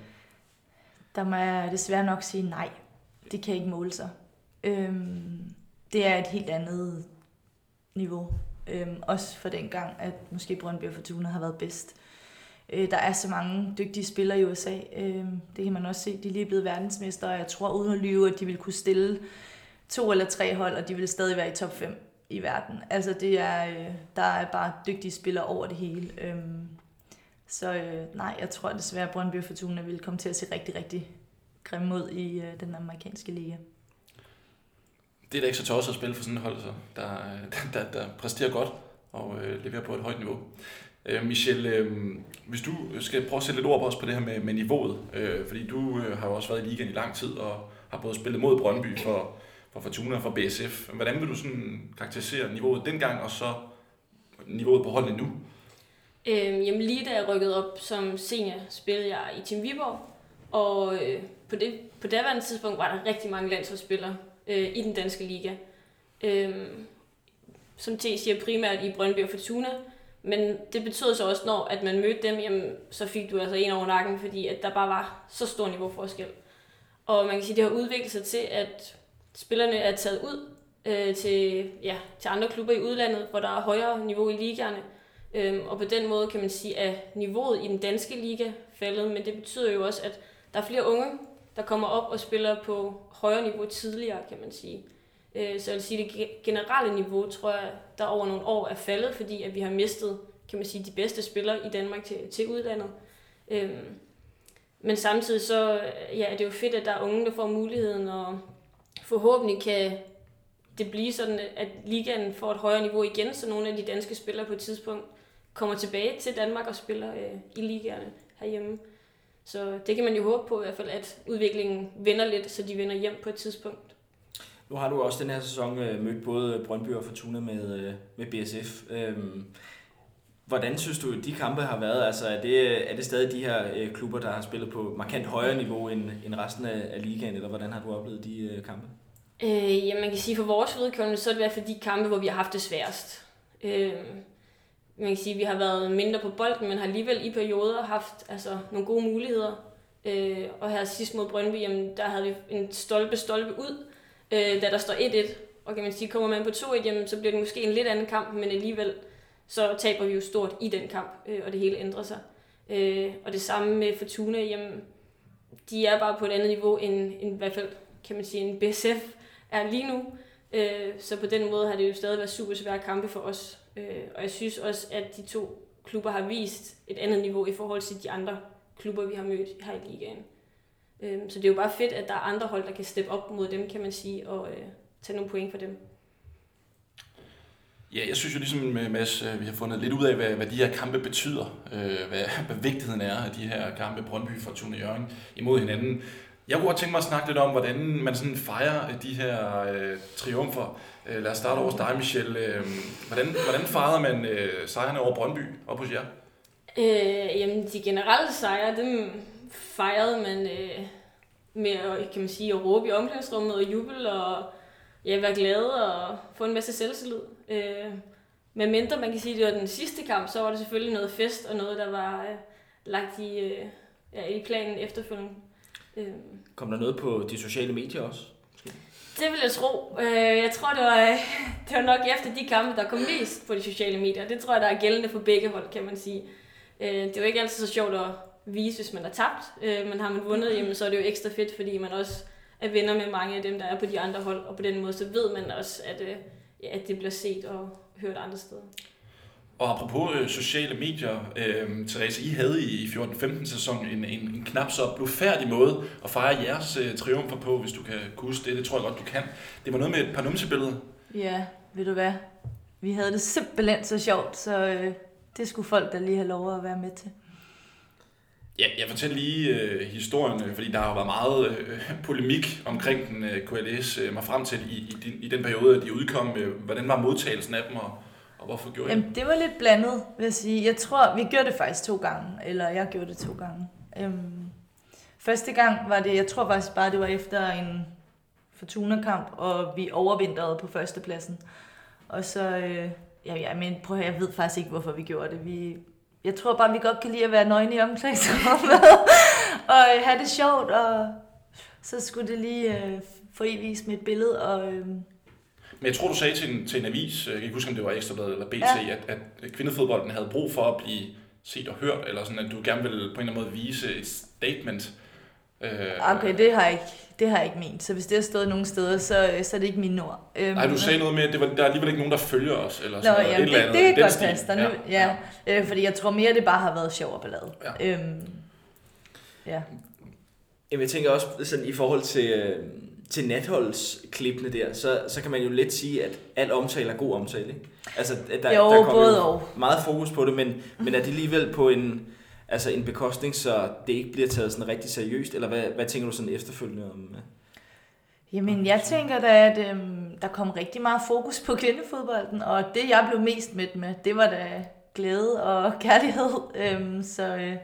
Der må jeg desværre nok sige nej. Det kan ikke måle sig. Øhm, det er et helt andet niveau. Øhm, også for den gang, at måske Brøndby og Fortuna har været bedst. Øh, der er så mange dygtige spillere i USA. Øh, det kan man også se. De er lige blevet verdensmester, og jeg tror uden at lyve, at de vil kunne stille to eller tre hold, og de vil stadig være i top 5 i verden. Altså det er, øh, der er bare dygtige spillere over det hele. Øh, så øh, nej, jeg tror desværre, at Brøndby og Fortuna vil komme til at se rigtig, rigtig grimme ud i øh, den amerikanske liga. Det er da ikke så tosset at spille for sådan et hold, så, der, der, der, der præsterer godt og øh, leverer på et højt niveau. Øh, Michel, øh, hvis du skal prøve at sætte lidt ord på os på det her med, med niveauet, øh, fordi du øh, har jo også været i ligaen i lang tid og har både spillet mod Brøndby for, for Fortuna og for BSF. Hvordan vil du sådan karakterisere niveauet dengang og så niveauet på holdet nu? Øh, jamen lige da jeg rykkede op som senior, spillede jeg i Team Viborg, og øh, på, det, på daværende tidspunkt var der rigtig mange landsholdsspillere øh, i den danske liga. Øh, som T siger primært i Brøndby og Fortuna, men det betød så også, når at man mødte dem, jamen, så fik du altså en over nakken, fordi at der bare var så stor niveauforskel. Og man kan sige, at det har udviklet sig til, at spillerne er taget ud øh, til, ja, til andre klubber i udlandet, hvor der er højere niveau i ligaerne. Øhm, og på den måde kan man sige, at niveauet i den danske liga faldet, men det betyder jo også, at der er flere unge, der kommer op og spiller på højere niveau tidligere, kan man sige. Øh, så jeg vil sige, at det generelle niveau, tror jeg, der over nogle år er faldet, fordi at vi har mistet, kan man sige, de bedste spillere i Danmark til, til udlandet. Øhm, men samtidig så ja, det er jo fedt, at der er unge, der får muligheden, og forhåbentlig kan det blive sådan, at ligaen får et højere niveau igen, så nogle af de danske spillere på et tidspunkt kommer tilbage til Danmark og spiller øh, i ligaerne herhjemme. Så det kan man jo håbe på i hvert fald, at udviklingen vender lidt, så de vender hjem på et tidspunkt. Nu har du også den her sæson øh, mødt både Brøndby og Fortuna med, øh, med BSF. Øhm, hvordan synes du, de kampe har været? Altså, er det, er det stadig de her øh, klubber, der har spillet på markant højere niveau end, end resten af, af ligaen, eller hvordan har du oplevet de kampe? Øh, ja, man kan sige, for vores vedkommende, så er det i hvert fald de kampe, hvor vi har haft det sværest. Øh, man kan sige, at vi har været mindre på bolden, men har alligevel i perioder haft altså, nogle gode muligheder. Øh, og her sidst mod Brøndby, jamen, der havde vi en stolpe-stolpe ud, øh, da der står 1-1. Og kan man sige, kommer man på 2-1, jamen, så bliver det måske en lidt anden kamp, men alligevel så taber vi jo stort i den kamp, øh, og det hele ændrer sig. Øh, og det samme med Fortuna, jamen, de er bare på et andet niveau end, end i hvert fald, kan man sige, en BSF er lige nu. Øh, så på den måde har det jo stadig været super svære kampe for os. Øh, og jeg synes også, at de to klubber har vist et andet niveau i forhold til de andre klubber, vi har mødt her i ligaen. Øh, så det er jo bare fedt, at der er andre hold, der kan steppe op mod dem, kan man sige, og øh, tage nogle point for dem. Ja, jeg synes jo ligesom med Mads, øh, vi har fundet lidt ud af, hvad, hvad de her kampe betyder, øh, hvad, hvad vigtigheden er af de her kampe, Brøndby, Fortuna Jørgen, imod hinanden. Jeg kunne godt tænke mig at snakke lidt om, hvordan man sådan fejrer øh, de her øh, triumfer. Øh, lad os starte over dig, Michel. Øh, hvordan, hvordan fejrede man øh, sejrene over Brøndby op hos jer? Øh, jamen, de generelle sejre, dem fejrede man øh, med at, kan man sige, at råbe i omklædningsrummet og jubel og ja, være glad og få en masse selvtillid. Øh, men mindre man kan sige, at det var den sidste kamp, så var det selvfølgelig noget fest og noget, der var øh, lagt i, øh, ja, i planen efterfølgende. Øh. Kom der noget på de sociale medier også? Det vil jeg tro. Øh, jeg tror, det var, øh, det var nok efter de kampe, der kom mest på de sociale medier. Det tror jeg, der er gældende for begge hold, kan man sige. Øh, det er jo ikke altid så sjovt at vise, hvis man har tabt, men har man vundet, jamen, så er det jo ekstra fedt, fordi man også er venner med mange af dem, der er på de andre hold, og på den måde, så ved man også, at, at det bliver set og hørt andre steder. Og apropos øh, sociale medier, øh, Therese, I havde i 14-15 sæson en, en, en knap så blufærdig måde at fejre jeres øh, triumfer på, hvis du kan huske det. Det tror jeg godt, du kan. Det var noget med et par numsebilleder. Ja, ved du hvad? Vi havde det simpelthen så sjovt, så øh, det skulle folk da lige have lov at være med til. Ja, jeg fortæller lige øh, historien, fordi der har været meget øh, polemik omkring den, øh, kunne jeg læse øh, mig frem til i, i, din, i den periode, de udkom. Øh, hvordan var modtagelsen af dem, og, og hvorfor gjorde I det? Jamen, det var lidt blandet, vil jeg sige. Jeg tror, vi gjorde det faktisk to gange, eller jeg gjorde det to gange. Øhm, første gang var det, jeg tror faktisk bare, det var efter en Fortuna-kamp, og vi overvintrede på førstepladsen. Og så, øh, ja, ja, men prøv at høre, jeg ved faktisk ikke, hvorfor vi gjorde det. Vi, jeg tror bare, vi godt kan lide at være nøgne i omklædningsrummet, og øh, have det sjovt, og så skulle det lige øh, foreviges med et billede, og øh, Men jeg tror, du sagde til en, til en avis, øh, jeg kan ikke huske, om det var Ekstrabladet eller BT, Ja. at, at kvindefodbolden havde brug for at blive set og hørt, eller sådan, at du gerne ville på en eller anden måde vise et statement. Øh, okay, det har jeg ikke, det har jeg ikke ment. Så hvis det har stået nogen steder, så, så er det ikke mine ord. Øhm, Nej, du sagde noget med, at det var, der er alligevel ikke nogen, der følger os, eller Nå, sådan noget. jamen, et eller det, andet det kan den godt passe dig nu. Ja, ja. Øh, fordi jeg tror mere, det bare har været sjov og ballade. Ja. Øhm, ja. Jamen, jeg tænker også sådan i forhold til, øh, til natholdsklippene der, så, så kan man jo let sige, at al omtale er god omtale. Ikke? Altså, der, Jo, der kommer jo og. meget fokus på det, men, men er det alligevel på en, altså en bekostning, så det ikke bliver taget sådan rigtig seriøst? Eller hvad, hvad tænker du sådan efterfølgende om? øh? Jamen, jeg tænker da, at øhm, der kom rigtig meget fokus på kvindefodbolden, og det, jeg blev mest mødt med, det var da glæde og kærlighed. Øhm, så øh,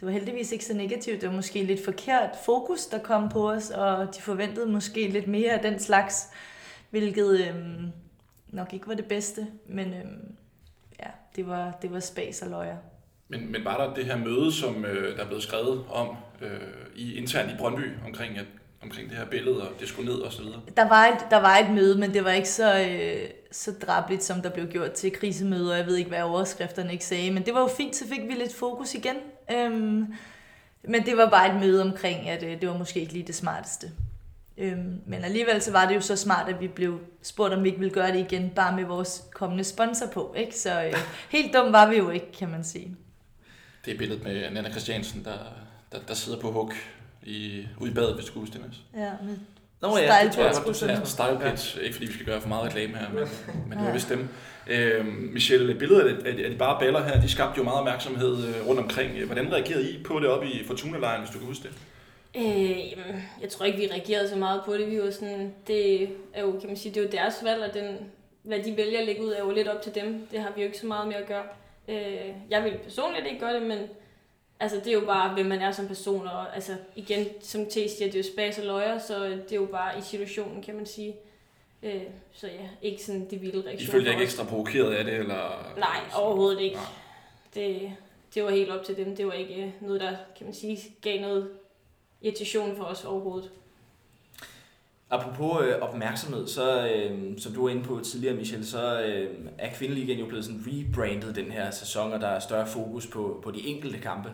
det var heldigvis ikke så negativt. Det var måske lidt forkert fokus, der kom på os, og de forventede måske lidt mere af den slags, hvilket øhm, nok ikke var det bedste. Men øhm, ja, det var, det var spas og løjer. Men, men var der det her møde, som øh, der er blevet skrevet om øh, i internt i Brøndby, omkring, at, omkring det her billede, og det skulle ned og så videre? Der var, et, der var et møde, men det var ikke så, øh, så drabligt, som der blev gjort til krisemøder. Jeg ved ikke, hvad overskrifterne ikke sagde, men det var jo fint, så fik vi lidt fokus igen. Øhm, men det var bare et møde omkring, at øh, det var måske ikke lige det smarteste. Øhm, men alligevel så var det jo så smart, at vi blev spurgt, om vi ikke ville gøre det igen, bare med vores kommende sponsor på. Ikke? Så øh, helt dum var vi jo ikke, kan man sige. Det er billedet med Nana Christiansen, der, der, der sidder på huk i, ude i badet, det, Mads. Ja, med Nå ja, det tror jeg Style godt, du Ja, sagde. Style Pits. Ikke fordi vi skal gøre for meget reklame her, men, men det var vist dem. Øh, Michelle, billedet af, af, af de bare baller her, de skabte jo meget opmærksomhed øh, rundt omkring. Hvordan reagerede I på det oppe i Fortuna-lejren, hvis du kan huske det? Øh, jamen, jeg tror ikke, vi reagerede så meget på det. Vi var sådan, det er jo, kan man sige, det er jo deres valg, og den, hvad de vælger at lægge ud, er jo lidt op til dem. Det har vi jo ikke så meget med at gøre. Øh, jeg vil personligt ikke gøre det, men altså, det er jo bare, hvem man er som person. Og altså, igen, som T siger, det er jo spas og løjer, så det er jo bare i situationen, kan man sige. Øh, så ja, ikke sådan det vilde I reaktion. følte ikke ekstra provokeret af det? Eller, Nej, overhovedet ikke. Nej. Det, det var helt op til dem. Det var ikke noget, der, kan man sige, gav noget irritation for os overhovedet. Apropos øh, opmærksomhed, så øh, som du var inde på tidligere, Michel, så øh, er Kvindeligaen jo blevet sådan rebrandet den her sæson, og der er større fokus på, på de enkelte kampe.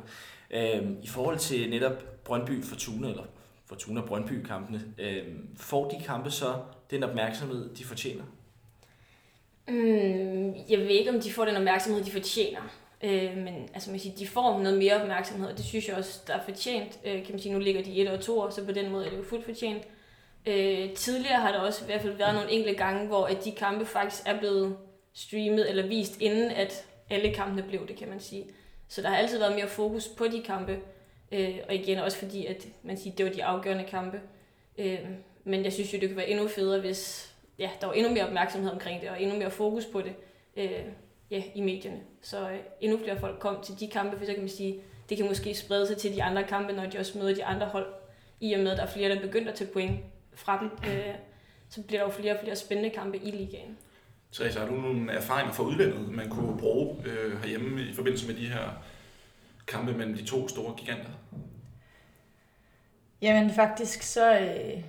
Øh, I forhold til netop Brøndby Fortuna, eller Fortuna Brøndby kampene, øh, får de kampe så den opmærksomhed, de fortjener? Mm, jeg ved ikke, om de får den opmærksomhed, de fortjener. Øh, men altså, man siger, de får noget mere opmærksomhed, og det synes jeg også, der er fortjent. Øh, kan man sige, nu ligger de 1 og 2 år, så på den måde er det jo fuldt fortjent. Øh, tidligere har der også i hvert fald været nogle enkelte gange, hvor at de kampe faktisk er blevet streamet eller vist, inden at alle kampene blev det, kan man sige. Så der har altid været mere fokus på de kampe. Øh, og igen også fordi, at man siger, det var de afgørende kampe. Øh, men jeg synes jo, det kunne være endnu federe, hvis ja, der var endnu mere opmærksomhed omkring det, og endnu mere fokus på det øh, ja, i medierne. Så øh, endnu flere folk kom til de kampe, for så kan man sige, det kan måske sprede sig til de andre kampe, når de også møder de andre hold. I og med, at der er flere, der begynder at tage point fra dem, øh, så bliver der jo flere og flere spændende kampe i ligaen. Therese, har du nogle erfaringer fra udlandet, man kunne bruge øh, herhjemme i forbindelse med de her kampe mellem de to store giganter? Jamen faktisk så... Øh,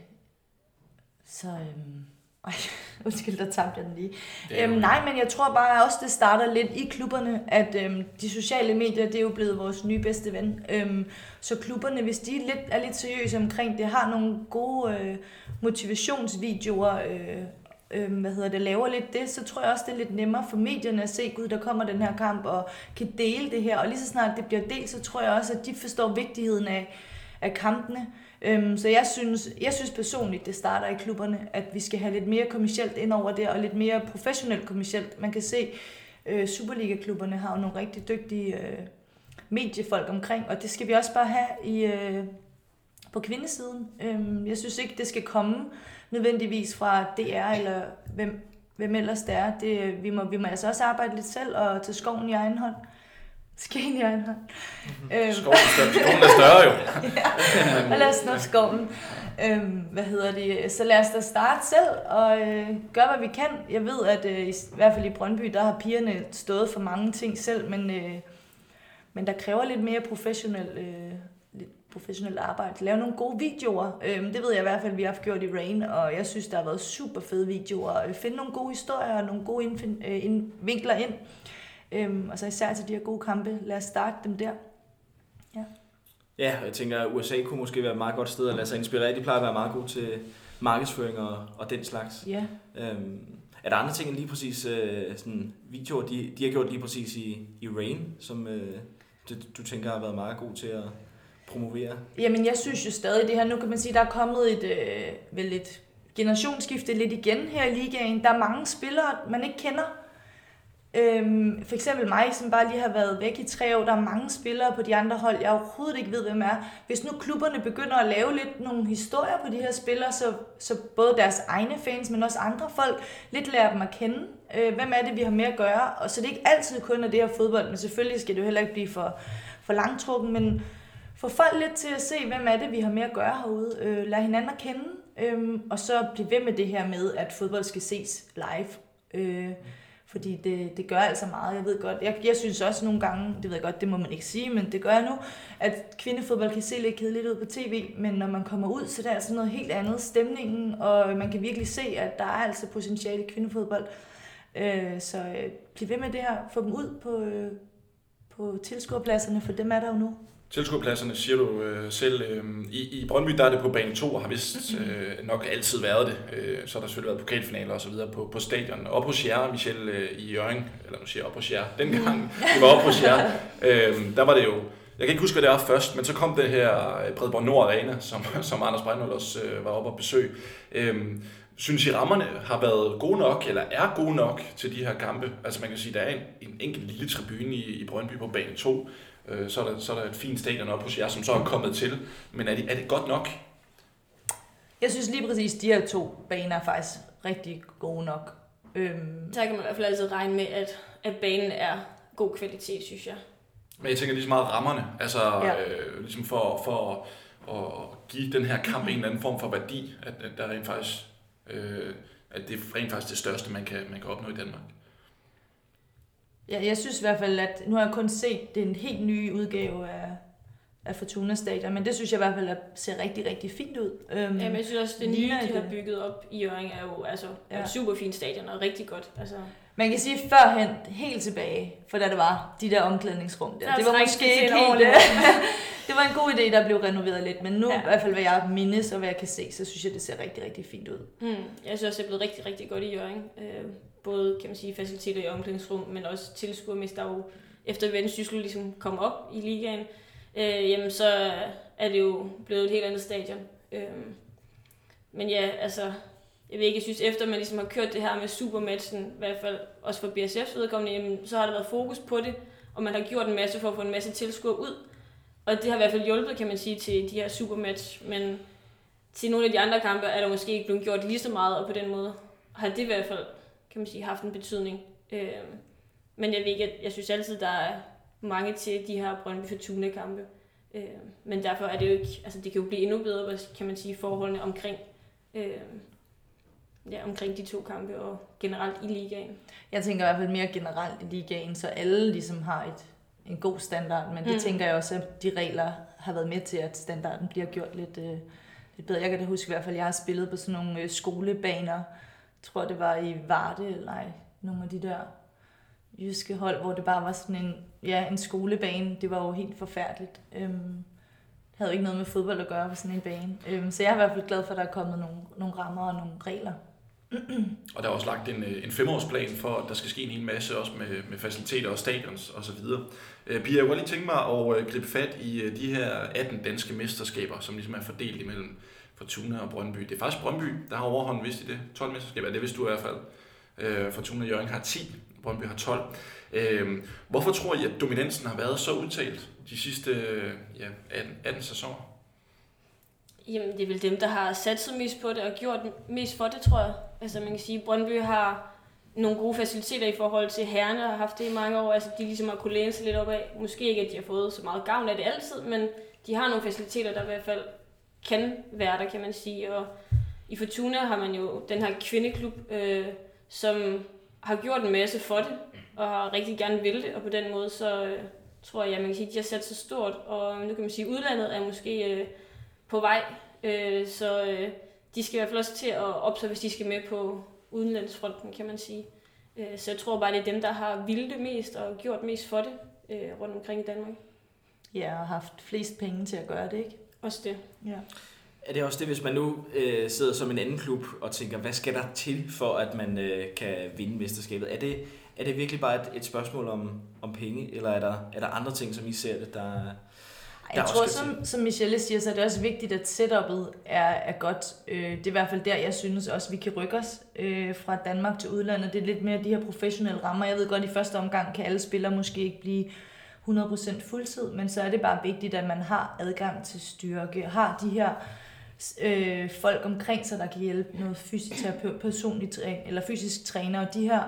så øh, ej, undskyld, der tabte jeg den lige. Øhm, jo- nej, men jeg tror bare også, det starter lidt i klubberne, at øhm, de sociale medier, det er jo blevet vores nye bedste ven. Øhm, så klubberne, hvis de er lidt, er lidt seriøse omkring det, har nogle gode øh, motivationsvideoer, øh, øh, hvad hedder det, laver lidt det, så tror jeg også, det er lidt nemmere for medierne at se, gud, der kommer den her kamp, og kan dele det her. Og lige så snart det bliver delt, så tror jeg også, at de forstår vigtigheden af, af kampene. Øhm, så jeg synes, jeg synes personligt, det starter i klubberne, at vi skal have lidt mere kommercielt ind over det, og lidt mere professionelt kommercielt. Man kan se, øh, Superliga-klubberne har jo nogle rigtig dygtige øh, mediefolk omkring, og det skal vi også bare have i, øh, på kvindesiden. Øhm, jeg synes ikke, det skal komme nødvendigvis fra DR eller hvem, hvem ellers det er. Det, vi, må, vi må altså også arbejde lidt selv og tage skoven i egen hånd. Skeen i hånd. Øhm, Skoven er større, skoven er større jo. og lad os nå skoven. Øhm, hvad hedder det? Så lad os da starte selv og øh, gøre, hvad vi kan. Jeg ved, at øh, i, i hvert fald i Brøndby, der har pigerne stået for mange ting selv, men, øh, men der kræver lidt mere professionel, øh, lidt professionelt arbejde. Lave nogle gode videoer. Øhm, det ved jeg i hvert fald, vi har haft gjort i Rain, og jeg synes, der har været super fede videoer. Øh, Finde nogle gode historier og nogle gode indfin, øh, ind, vinkler ind. Øhm, og så især til de her gode kampe. Lad os starte dem der. Ja, og jeg tænker, at USA kunne måske være et meget godt sted at lade sig inspirere. De plejer at være meget gode til markedsføring og, og den slags. Ja. Øhm, er der andre ting end lige præcis øh, sådan videoer, de, de har gjort lige præcis i, i Rain, som øh, du, du tænker har været meget god til at promovere? Jamen, jeg synes jo stadig det her. Nu kan man sige, der er kommet et, øh, vel et generationsskifte lidt igen her i ligaen. Der er mange spillere, man ikke kender. Øhm, for eksempel mig, som bare lige har været væk i tre år. Der er mange spillere på de andre hold, jeg overhovedet ikke ved, hvem er. Hvis nu klubberne begynder at lave lidt nogle historier på de her spillere, så, så både deres egne fans, men også andre folk, lidt lærer dem at kende. Øh, hvem er det, vi har med at gøre? Og så det er ikke altid kun af det her fodbold, men selvfølgelig skal det jo heller ikke blive for, for langtrukken, men få folk lidt til at se, hvem er det, vi har med at gøre herude. Øh, lad hinanden at kende, øh, og så blive ved med det her med, at fodbold skal ses live. Øh, fordi det, det gør altså meget. Jeg ved godt, jeg, jeg synes også nogle gange, det ved jeg godt, det må man ikke sige, men det gør jeg nu, at kvindefodbold kan se lidt kedeligt ud på tv, men når man kommer ud, så er det altså noget helt andet stemningen, og man kan virkelig se, at der er altså potentiale i kvindefodbold. Øh, så øh, bliv ved med det her, få dem ud på, øh, på tilskuerpladserne, for dem er der jo nu. Tilskuerpladserne siger du øh, selv. Øh, i, I Brøndby der er det på bane 2, og har vist øh, nok altid været det. Øh, så har der selvfølgelig været pokalfinaler og så videre på, på stadion. Op hos jer, Michel, øh, i Jørgen, eller nu siger jeg op hos jer, dengang vi var op hos jer, øh, der var det jo, jeg kan ikke huske, hvad det var først, men så kom det her øh, Bredborg Nord Arena, som, som Anders Breinholt også øh, var oppe og besøg. Øh, synes I, rammerne har været gode nok, eller er gode nok til de her kampe? Altså man kan sige, der er en, en enkelt lille tribune i, i Brøndby på bane 2, Øh, så, er der, så er der et fint stadion op hos jer, som så er kommet til. Men er det, er det godt nok? Jeg synes lige præcis, de her to baner er faktisk rigtig gode nok. Øhm, Så kan man i hvert fald altid regne med, at, at banen er god kvalitet, synes jeg. Men jeg tænker lige så meget rammerne, altså ja. Øh, ligesom for, for at give den her kamp en eller anden form for værdi, at, at der rent faktisk, øh, at det er rent faktisk det største, man kan, man kan opnå i Danmark. Ja, jeg synes i hvert fald, at nu har jeg kun set den helt nye udgave af, af Fortuna Stadion, men det synes jeg i hvert fald at ser rigtig, rigtig fint ud. Øhm, Ja, men jeg synes også, det nye, de har bygget op i Jørgen, er jo altså, ja. Et super fint stadion og rigtig godt. Altså, Man kan sige førhen, helt tilbage, for da det var de der omklædningsrum der. Der det var måske ikke helt... det var en god idé, der blev renoveret lidt, men nu, Ja. i hvert fald hvad jeg mindes og hvad jeg kan se, så synes jeg, det ser rigtig, rigtig fint ud. hmm, jeg synes også, det er blevet rigtig, rigtig godt i Jørgen. Øh, både, kan man sige, faciliteter i omklædningsrum, men også tilskuer, der jo efter Vendsyssel ligesom kom op i ligaen, øh, jamen så er det jo blevet et helt andet stadion. Øh, men ja, altså, jeg ved ikke, jeg synes, efter man ligesom har kørt det her med supermatchen, i hvert fald også for BSF's vedkommende, jamen, så har der været fokus på det, og man har gjort en masse for at få en masse tilskuere ud. Og det har i hvert fald hjulpet, kan man sige, til de her supermatch, men til nogle af de andre kampe er der måske ikke blevet gjort lige så meget, og på den måde har det i hvert fald, kan man sige, haft en betydning. Øh, men jeg ved ikke, jeg synes altid, der er mange til de her Brøndby Fortuna kampe. Øh, men derfor er det jo ikke, altså det kan jo blive endnu bedre, kan man sige, forholdene omkring, øh, ja, omkring de to kampe og generelt i ligaen. Jeg tænker i hvert fald mere generelt i ligaen, så alle ligesom har et, en god standard, men det Mm. tænker jeg også, at de regler har været med til, at standarden bliver gjort lidt, øh, lidt bedre. Jeg kan da huske i hvert fald, at jeg har spillet på sådan nogle øh, skolebaner, jeg tror det var i Varde, eller ej, nogle af de der jyske hold, hvor det bare var sådan en, ja, en skolebane. Det var jo helt forfærdeligt. Øhm, det havde jo ikke noget med fodbold at gøre på sådan en bane. Øhm, så jeg er i hvert fald glad for, at der er kommet nogle, nogle rammer og nogle regler. Og der er også lagt en, øh, en femårsplan for, at der skal ske en hel masse, også med, med faciliteter og stadions osv. Øh, Pia, jeg kunne lige tænke mig at øh, gribe fat i øh, de her 18 danske mesterskaber, som ligesom er fordelt imellem Fortuna og Brøndby. Det er faktisk Brøndby, der har overhånden vist i det. 12 mesterskaber, det vidste du i hvert fald. Øh, Fortuna og Jørgen har 10, Brøndby har 12. Øh, hvorfor tror I, at dominansen har været så udtalt de sidste ja, 18, 18 sæsoner? Jamen, det er vel dem, der har sat sig mest på det og gjort mest for det, tror jeg. Altså, man kan sige, at Brøndby har nogle gode faciliteter i forhold til herrene og har haft det i mange år. Altså, de ligesom har kunne læne sig lidt op af. Måske ikke, at de har fået så meget gavn af det altid, men de har nogle faciliteter, der i hvert fald kan være der, kan man sige. Og i Fortuna har man jo den her kvindeklub, øh, som har gjort en masse for det, og har rigtig gerne vil det, og på den måde, så øh, tror jeg, at man kan sige, at de har sat sig stort, og nu kan man sige, at udlandet er måske øh, på vej, øh, så øh, de skal i hvert fald også til at opsøge, hvis de skal med på udenlandsfronten, kan man sige. Øh, så jeg tror bare, det er dem, der har vildt det mest og gjort mest for det øh, rundt omkring i Danmark. Ja, og haft flest penge til at gøre det, ikke? Også det. Ja. Er det også det, hvis man nu øh, sidder som en anden klub og tænker, hvad skal der til for, at man øh, kan vinde mesterskabet? Er det, er det virkelig bare et, et spørgsmål om, om penge, eller er der, er der andre ting, som I ser det, der Jeg tror, som, som Michelle siger, så er det også vigtigt, at setupet er, er godt. Øh, det er i hvert fald der, jeg synes også, vi kan rykke os øh, fra Danmark til udlandet. Det er lidt mere de her professionelle rammer. Jeg ved godt, at i første omgang kan alle spillere måske ikke blive 100% fuldtid, men så er det bare vigtigt, at man har adgang til styrke, har de her øh, folk omkring sig, der kan hjælpe noget fysisk terapeut, personlig træner, eller fysisk træner, og de her,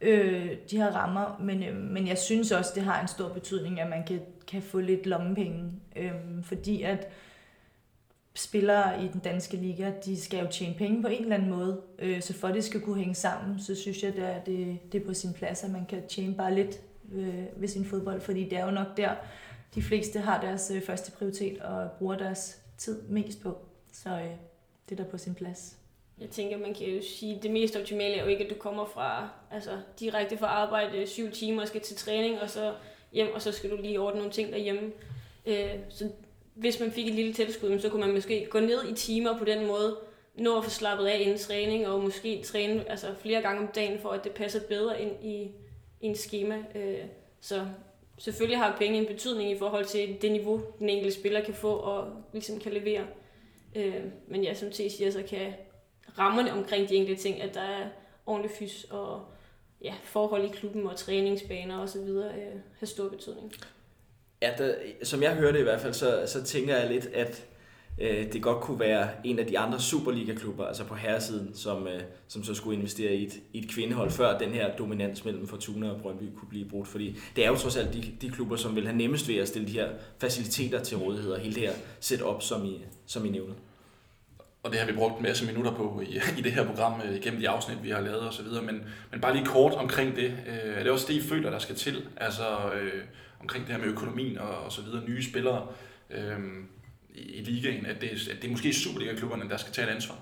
øh, de her rammer. Men, øh, men jeg synes også, det har en stor betydning, at man kan, kan få lidt lommepenge, øh, fordi at spillere i den danske liga, de skal jo tjene penge på en eller anden måde, øh, så for at det skal kunne hænge sammen, så synes jeg, at det, det er på sin plads, at man kan tjene bare lidt øh, ved sin fodbold, fordi det er jo nok der, de fleste har deres øh, første prioritet og bruger deres tid mest på. Så øh, det er der på sin plads. Jeg tænker, man kan jo sige, at det mest optimale er jo ikke, at du kommer fra altså, direkte fra arbejde syv timer og skal til træning, og så hjem, og så skal du lige ordne nogle ting derhjemme. Øh, så hvis man fik et lille tilskud, så kunne man måske gå ned i timer på den måde, nå at få slappet af inden træning, og måske træne altså, flere gange om dagen, for at det passer bedre ind i, i en schema. Øh, så selvfølgelig har penge en betydning i forhold til det niveau, den enkelte spiller kan få og ligesom kan levere. Øh, men ja, som T siger, så kan rammerne omkring de enkelte ting, at der er ordentlig fys og ja, forhold i klubben og træningsbaner og så videre, øh, har stor betydning. Ja, der, som jeg hørte i hvert fald, så, så tænker jeg lidt, at øh, det godt kunne være en af de andre Superliga-klubber, altså på herresiden, som, øh, som så skulle investere i et, i et kvindehold, før den her dominans mellem Fortuna og Brøndby kunne blive brudt. Fordi det er jo trods alt de, de klubber, som vil have nemmest ved at stille de her faciliteter til rådighed, og hele det her setup, som I, som I nævner. Og det har vi brugt en masse minutter på i, i det her program, øh, gennem de afsnit, vi har lavet osv. Men, men bare lige kort omkring det. Øh, er det også det, I føler, der skal til? Altså øh, omkring det her med økonomien og, og så videre, nye spillere øh, i, i ligaen, at det, at det er måske Superliga-klubberne, der skal tage et ansvar?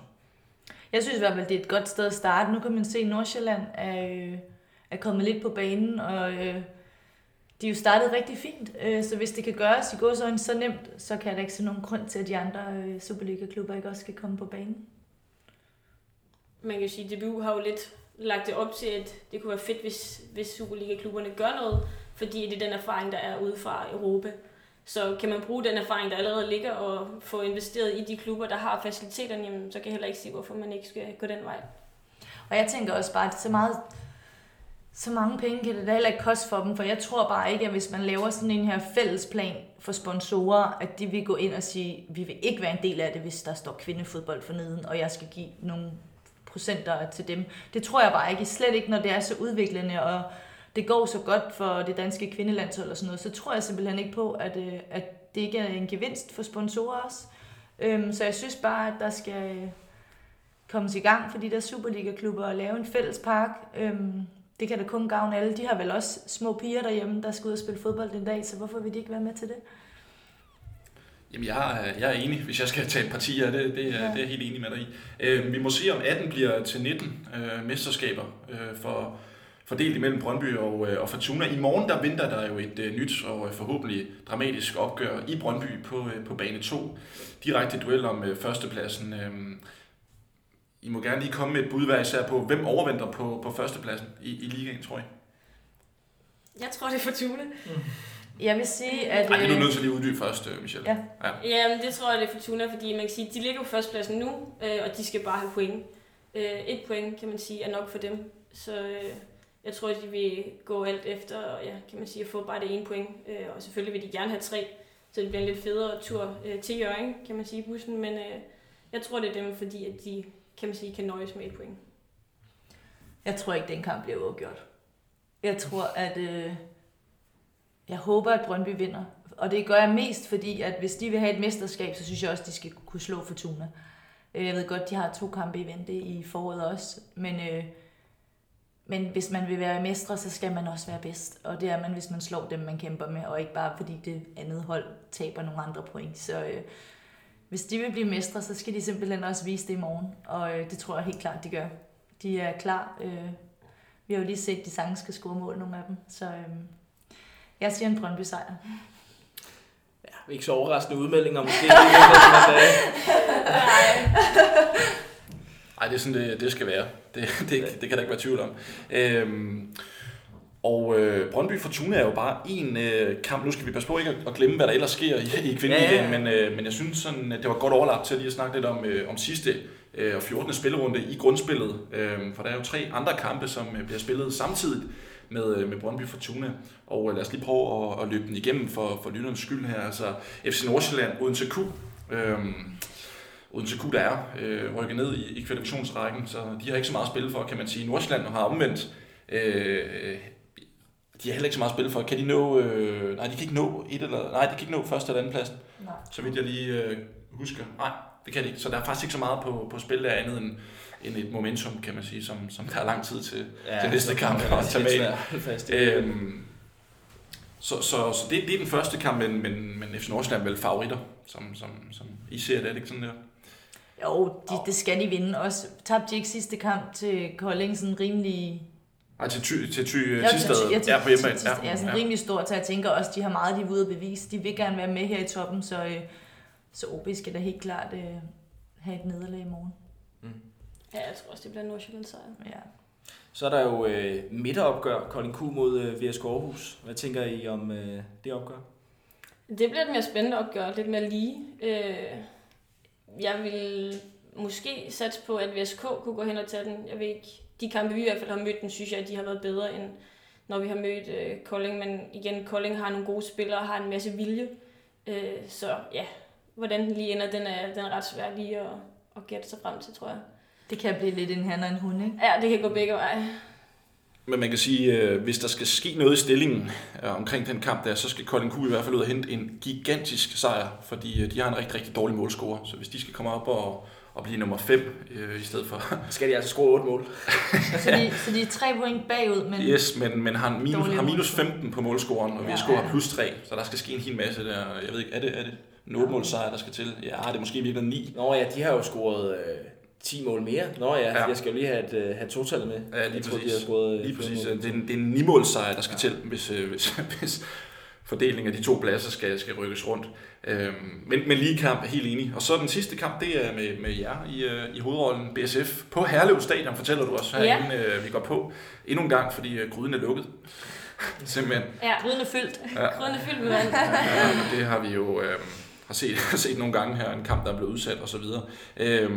Jeg synes i hvert fald, det er et godt sted at starte. Nu kan man se, at Nordsjælland er, øh, er kommet lidt på banen, og øh, de er jo startet rigtig fint. Øh, så hvis det kan gøres i gåsøjne så nemt, så kan der ikke se nogen grund til, at de andre øh, Superliga-klubber ikke også skal komme på banen. Man kan jo sige, at DBU har jo lidt lagt det op til, at det kunne være fedt, hvis, hvis Superliga-klubberne gør noget, fordi det er den erfaring, der er ude fra Europa. Så kan man bruge den erfaring, der allerede ligger, og få investeret i de klubber, der har faciliteterne, jamen, så kan jeg heller ikke se, hvorfor man ikke skal gå den vej. Og jeg tænker også bare, at så meget så mange penge kan det da heller ikke koste for dem, for jeg tror bare ikke, at hvis man laver sådan en her fællesplan for sponsorer, at de vil gå ind og sige, vi vil ikke være en del af det, hvis der står kvindefodbold for neden, og jeg skal give nogle procenter til dem. Det tror jeg bare ikke, slet ikke, når det er så udviklende, og det går så godt for det danske kvindelandshold og sådan noget, så tror jeg simpelthen ikke på, at, øh, at det ikke er en gevinst for sponsorer også. Øhm, så jeg synes bare, at der skal øh, kommes i gang for de der Superliga-klubber og lave en fælles park. Øhm, det kan da kun gavne alle. De har vel også små piger derhjemme, der skal ud og spille fodbold den dag, så hvorfor vil de ikke være med til det? Jamen, jeg er, jeg er enig, hvis jeg skal tage en parti af det, det, er, ja. det er jeg helt enig med dig i. Øh, vi må se, om 18 bliver til 19 øh, mesterskaber øh, for, fordelt imellem Brøndby og, øh, og Fortuna. I morgen der venter der jo et øh, nyt og øh, forhåbentlig dramatisk opgør i Brøndby på, øh, på bane 2. Direkte duel om øh, førstepladsen. Øh, I må gerne lige komme med et bud hver især på, hvem overventer på, på førstepladsen i, i ligaen, tror jeg. Jeg tror, det er Fortuna. Jeg vil sige, at... Ej, det er du øh, nødt til lige at uddybe først, øh, Michelle. Ja. ja. Jamen, det tror jeg, det er Fortuna, fordi man kan sige, de ligger på førstepladsen nu, øh, og de skal bare have point. Øh, et point, kan man sige, er nok for dem. Så øh, Jeg tror, de vil gå alt efter, ja, kan man sige, at få bare det ene point. Øh, og selvfølgelig vil de gerne have tre, så det bliver en lidt federe tur øh, til Jørgen, kan man sige, i bussen. Men øh, jeg tror, det er dem, fordi at de, kan man sige, kan nøjes med et point. Jeg tror ikke, den kamp bliver uafgjort. Jeg tror, at... Øh, jeg håber, at Brøndby vinder. Og det gør jeg mest, fordi at hvis de vil have et mesterskab, så synes jeg også, at de skal kunne slå Fortuna. Øh, jeg ved godt, de har to kampe i vente i foråret også. Men, øh, men hvis man vil være mestre, så skal man også være bedst. Og det er man, hvis man slår dem, man kæmper med. Og ikke bare fordi det andet hold taber nogle andre point. Så øh, hvis de vil blive mestre, så skal de simpelthen også vise det i morgen. Og øh, det tror jeg helt klart, de gør. De er klar. Øh, vi har jo lige set, at de sange skal score mål, nogle af dem. Så øh, jeg siger en Brøndby sejr. Ja, ikke så overraskende udmeldinger måske. lige i løbet af dagen. Ej, det er sådan, det, det skal være. Det, det, det kan der ikke være tvivl om. Øhm, og øh, Brøndby Fortuna er jo bare en øh, kamp. Nu skal vi passe på ikke at, at glemme, hvad der ellers sker i, i kvindeligaen, Ja, ja. men, øh, men jeg synes, sådan, at det var godt overlap til lige at snakke lidt om, øh, om sidste øh, og 14. spillerunde i grundspillet. Øh, for der er jo tre andre kampe, som øh, bliver spillet samtidig med, øh, med Brøndby Fortuna. Og øh, lad os lige prøve at, at løbe den igennem for, for lytternes skyld her. Altså FC Nordsjælland, Odense Q. Øh, Odense Q, der er øh, rykket ned i, i kvalifikationsrækken, så de har ikke så meget at spille for, kan man sige. Nordsjælland har omvendt. Øh, de har heller ikke så meget at spille for. Kan de nå... Øh, nej, de kan ikke nå et eller... Nej, de kan ikke nå første eller anden pladsen, Nej. så vidt jeg lige øh, husker. Nej, det kan de ikke. Så der er faktisk ikke så meget på, på spil der andet end, end et momentum, kan man sige, som, som der er lang tid til, ja, til næste kamp at tage med. Øhm, så så, så det, det er den første kamp, men, men, men FC Nordsjælland er vel favoritter, som, som, som I ser det, er det ikke sådan der? Jo, de, det skal de vinde. Også tabte de ikke sidste kamp til Kolding sådan rimelig... Nej, til Ty, til ty Ja, Tisted. til- ja, til- Ja, på hjemmebane. til- Ja, sådan rimelig stor, så jeg tænker også, de har meget, de er ude at bevise. De vil gerne være med her i toppen, så, øh, så OB skal da helt klart øh, have et nederlag i morgen. Ja, jeg tror også, det bliver Nordsjælland sejr. Ja. Så er der jo øh, midteropgør, Kolding Q mod øh, VSK Aarhus. Hvad tænker I om øh, det opgør? Det bliver et mere spændende opgør, lidt mere lige. Øh, jeg vil måske satse på, at VSK kunne gå hen og tage den. Jeg ved ikke, de kampe, vi i hvert fald har mødt, den synes jeg, at de har været bedre, end når vi har mødt øh, Kolding. Men igen, Kolding har nogle gode spillere og har en masse vilje. Øh, så ja, hvordan den lige ender, den er, den er ret svær lige at, at gætte sig frem til, tror jeg. Det kan blive lidt en han og en hund, ikke? Ja, det kan gå begge veje. Men man kan sige, øh, hvis der skal ske noget i stillingen øh, omkring den kamp der, så skal Kolding Q i hvert fald ud og hente en gigantisk sejr, fordi øh, de har en rigtig, rigtig dårlig målscorer. Så hvis de skal komme op og, og blive nummer 5 øh, i stedet for... Skal de altså score 8 mål? Så de, så de er tre point bagud, men Yes, men, men har, minus, har minus målscore. 15 på målscoren, og Ja, VSK ja. har plus 3, så der skal ske en hel masse der. Jeg ved ikke, er det, er det en 8 målsejr, der skal til? Ja, det er måske virkelig 9. Nå ja, de har jo scoret øh, 10 mål mere. Nå ja, Ja. ja. jeg skal jo lige have, et, øh, have totallet med. Ja, lige jeg tror, de præcis. har scoret øh, Lige præcis. mål. Det er en, det er en 9 målsejr, der skal til, hvis, øh, hvis, hvis fordelingen af de to pladser skal, skal rykkes rundt. Øhm, men, men lige kamp helt enig. Og så den sidste kamp, det er med, med jer i, øh, i hovedrollen, BSF, på Herlev Stadion, fortæller du os her, Ja. øh, vi går på. Endnu en gang, fordi øh, gryden er lukket. Simpelthen. Ja, gryden er fyldt. Ja. gryden er fyldt med vand. Ja, men det har vi jo øh, har set, har set nogle gange her, en kamp, der er blevet udsat osv. Øh,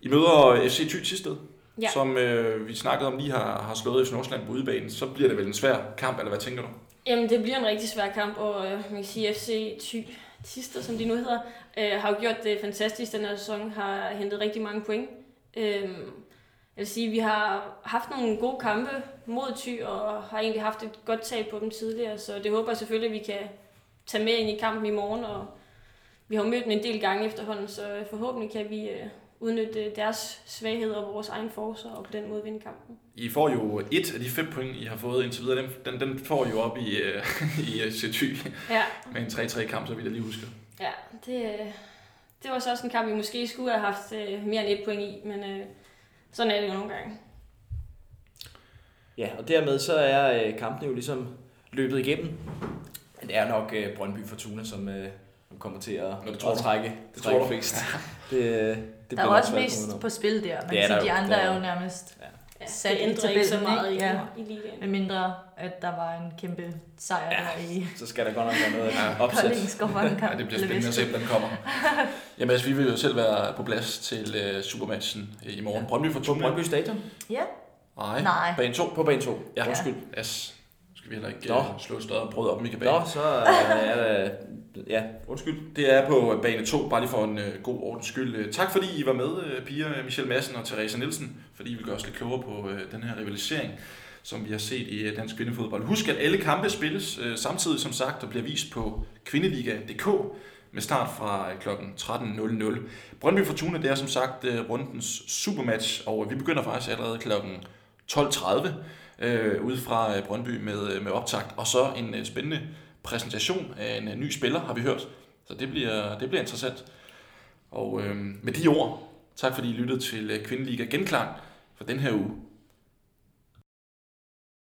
I møder FC Thy Tisted, Ja. som øh, vi snakkede om lige har, har slået FC Nordsjælland på udebanen. Så bliver det vel en svær kamp, eller hvad tænker du? Jamen, det bliver en rigtig svær kamp, og øh, man kan sige, FC Thy Tister, som de nu hedder, øh, har jo gjort det fantastisk den her sæson, har hentet rigtig mange point. Øh, jeg vil sige, vi har haft nogle gode kampe mod Thy, og har egentlig haft et godt tag på dem tidligere, så det håber jeg selvfølgelig, at vi kan tage med ind i kampen i morgen, og vi har mødt dem en del gange efterhånden, så øh, forhåbentlig kan vi øh, udnytte deres svagheder og vores egen forser, og på den måde vinde kampen. I får jo et af de fem point, I har fået indtil videre. Den, den, den får I jo op i, øh, i FC Thy Ja, med en 3-3 kamp, så vidt jeg lige husker. Ja, det, øh, det var så også en kamp, vi måske skulle have haft øh, mere end et point i, men øh, sådan er det jo nogle gange. Ja, og dermed så er øh, kampen jo ligesom løbet igennem. Det er nok øh, Brøndby Fortuna, som, øh, som kommer til at, Nå, det tror at trække, Det trække tror du. fikst. Det, øh, det Der er også mest på spil der. Man Det kan er sige, der de andre Det er jo nærmest Ja, Sat det i ændrer ikke så meget i, ikke? Ja. i ligaen. med mindre, at der var en kæmpe sejr Ja. der i Så skal der godt nok være noget Ja. ja. opsæt. Kolding kamp. Ja, det bliver spændende at se, om den kommer. Jamen altså, vi vil jo selv være på plads til uh, Supermatchen i morgen. Brøndby På Fortuna. Brøndby Stadion. Ja, Nej. Nej. Bane 2. På bane 2. Ja. Undskyld. Yes. Nu skal vi heller ikke Nå. uh, slå større brød op i kabinen. Nå, så øh, er der... Ja, undskyld. Det er på bane 2, bare lige for en øh, god ordens skyld. Øh, tak fordi I var med, øh, Pia, Michelle Madsen og Teresa Nielsen, fordi I vil gøre os lidt klogere på øh, den her rivalisering, som vi har set i øh, dansk kvindefodbold. Husk, at alle kampe spilles øh, samtidig, som sagt, og bliver vist på kvindeliga.dk med start fra uh, kl. 13.00. Brøndby Fortuna, det er som sagt øh, rundens supermatch, og vi begynder faktisk allerede kl. 12.30 øh, ude fra øh, Brøndby med, øh, med optakt. Og så en øh, spændende præsentation af en øh, ny spiller, har vi hørt. Så det bliver, det bliver interessant. Og øh, med de ord, tak fordi I lyttede til øh, Kvindeliga Genklang for den her uge.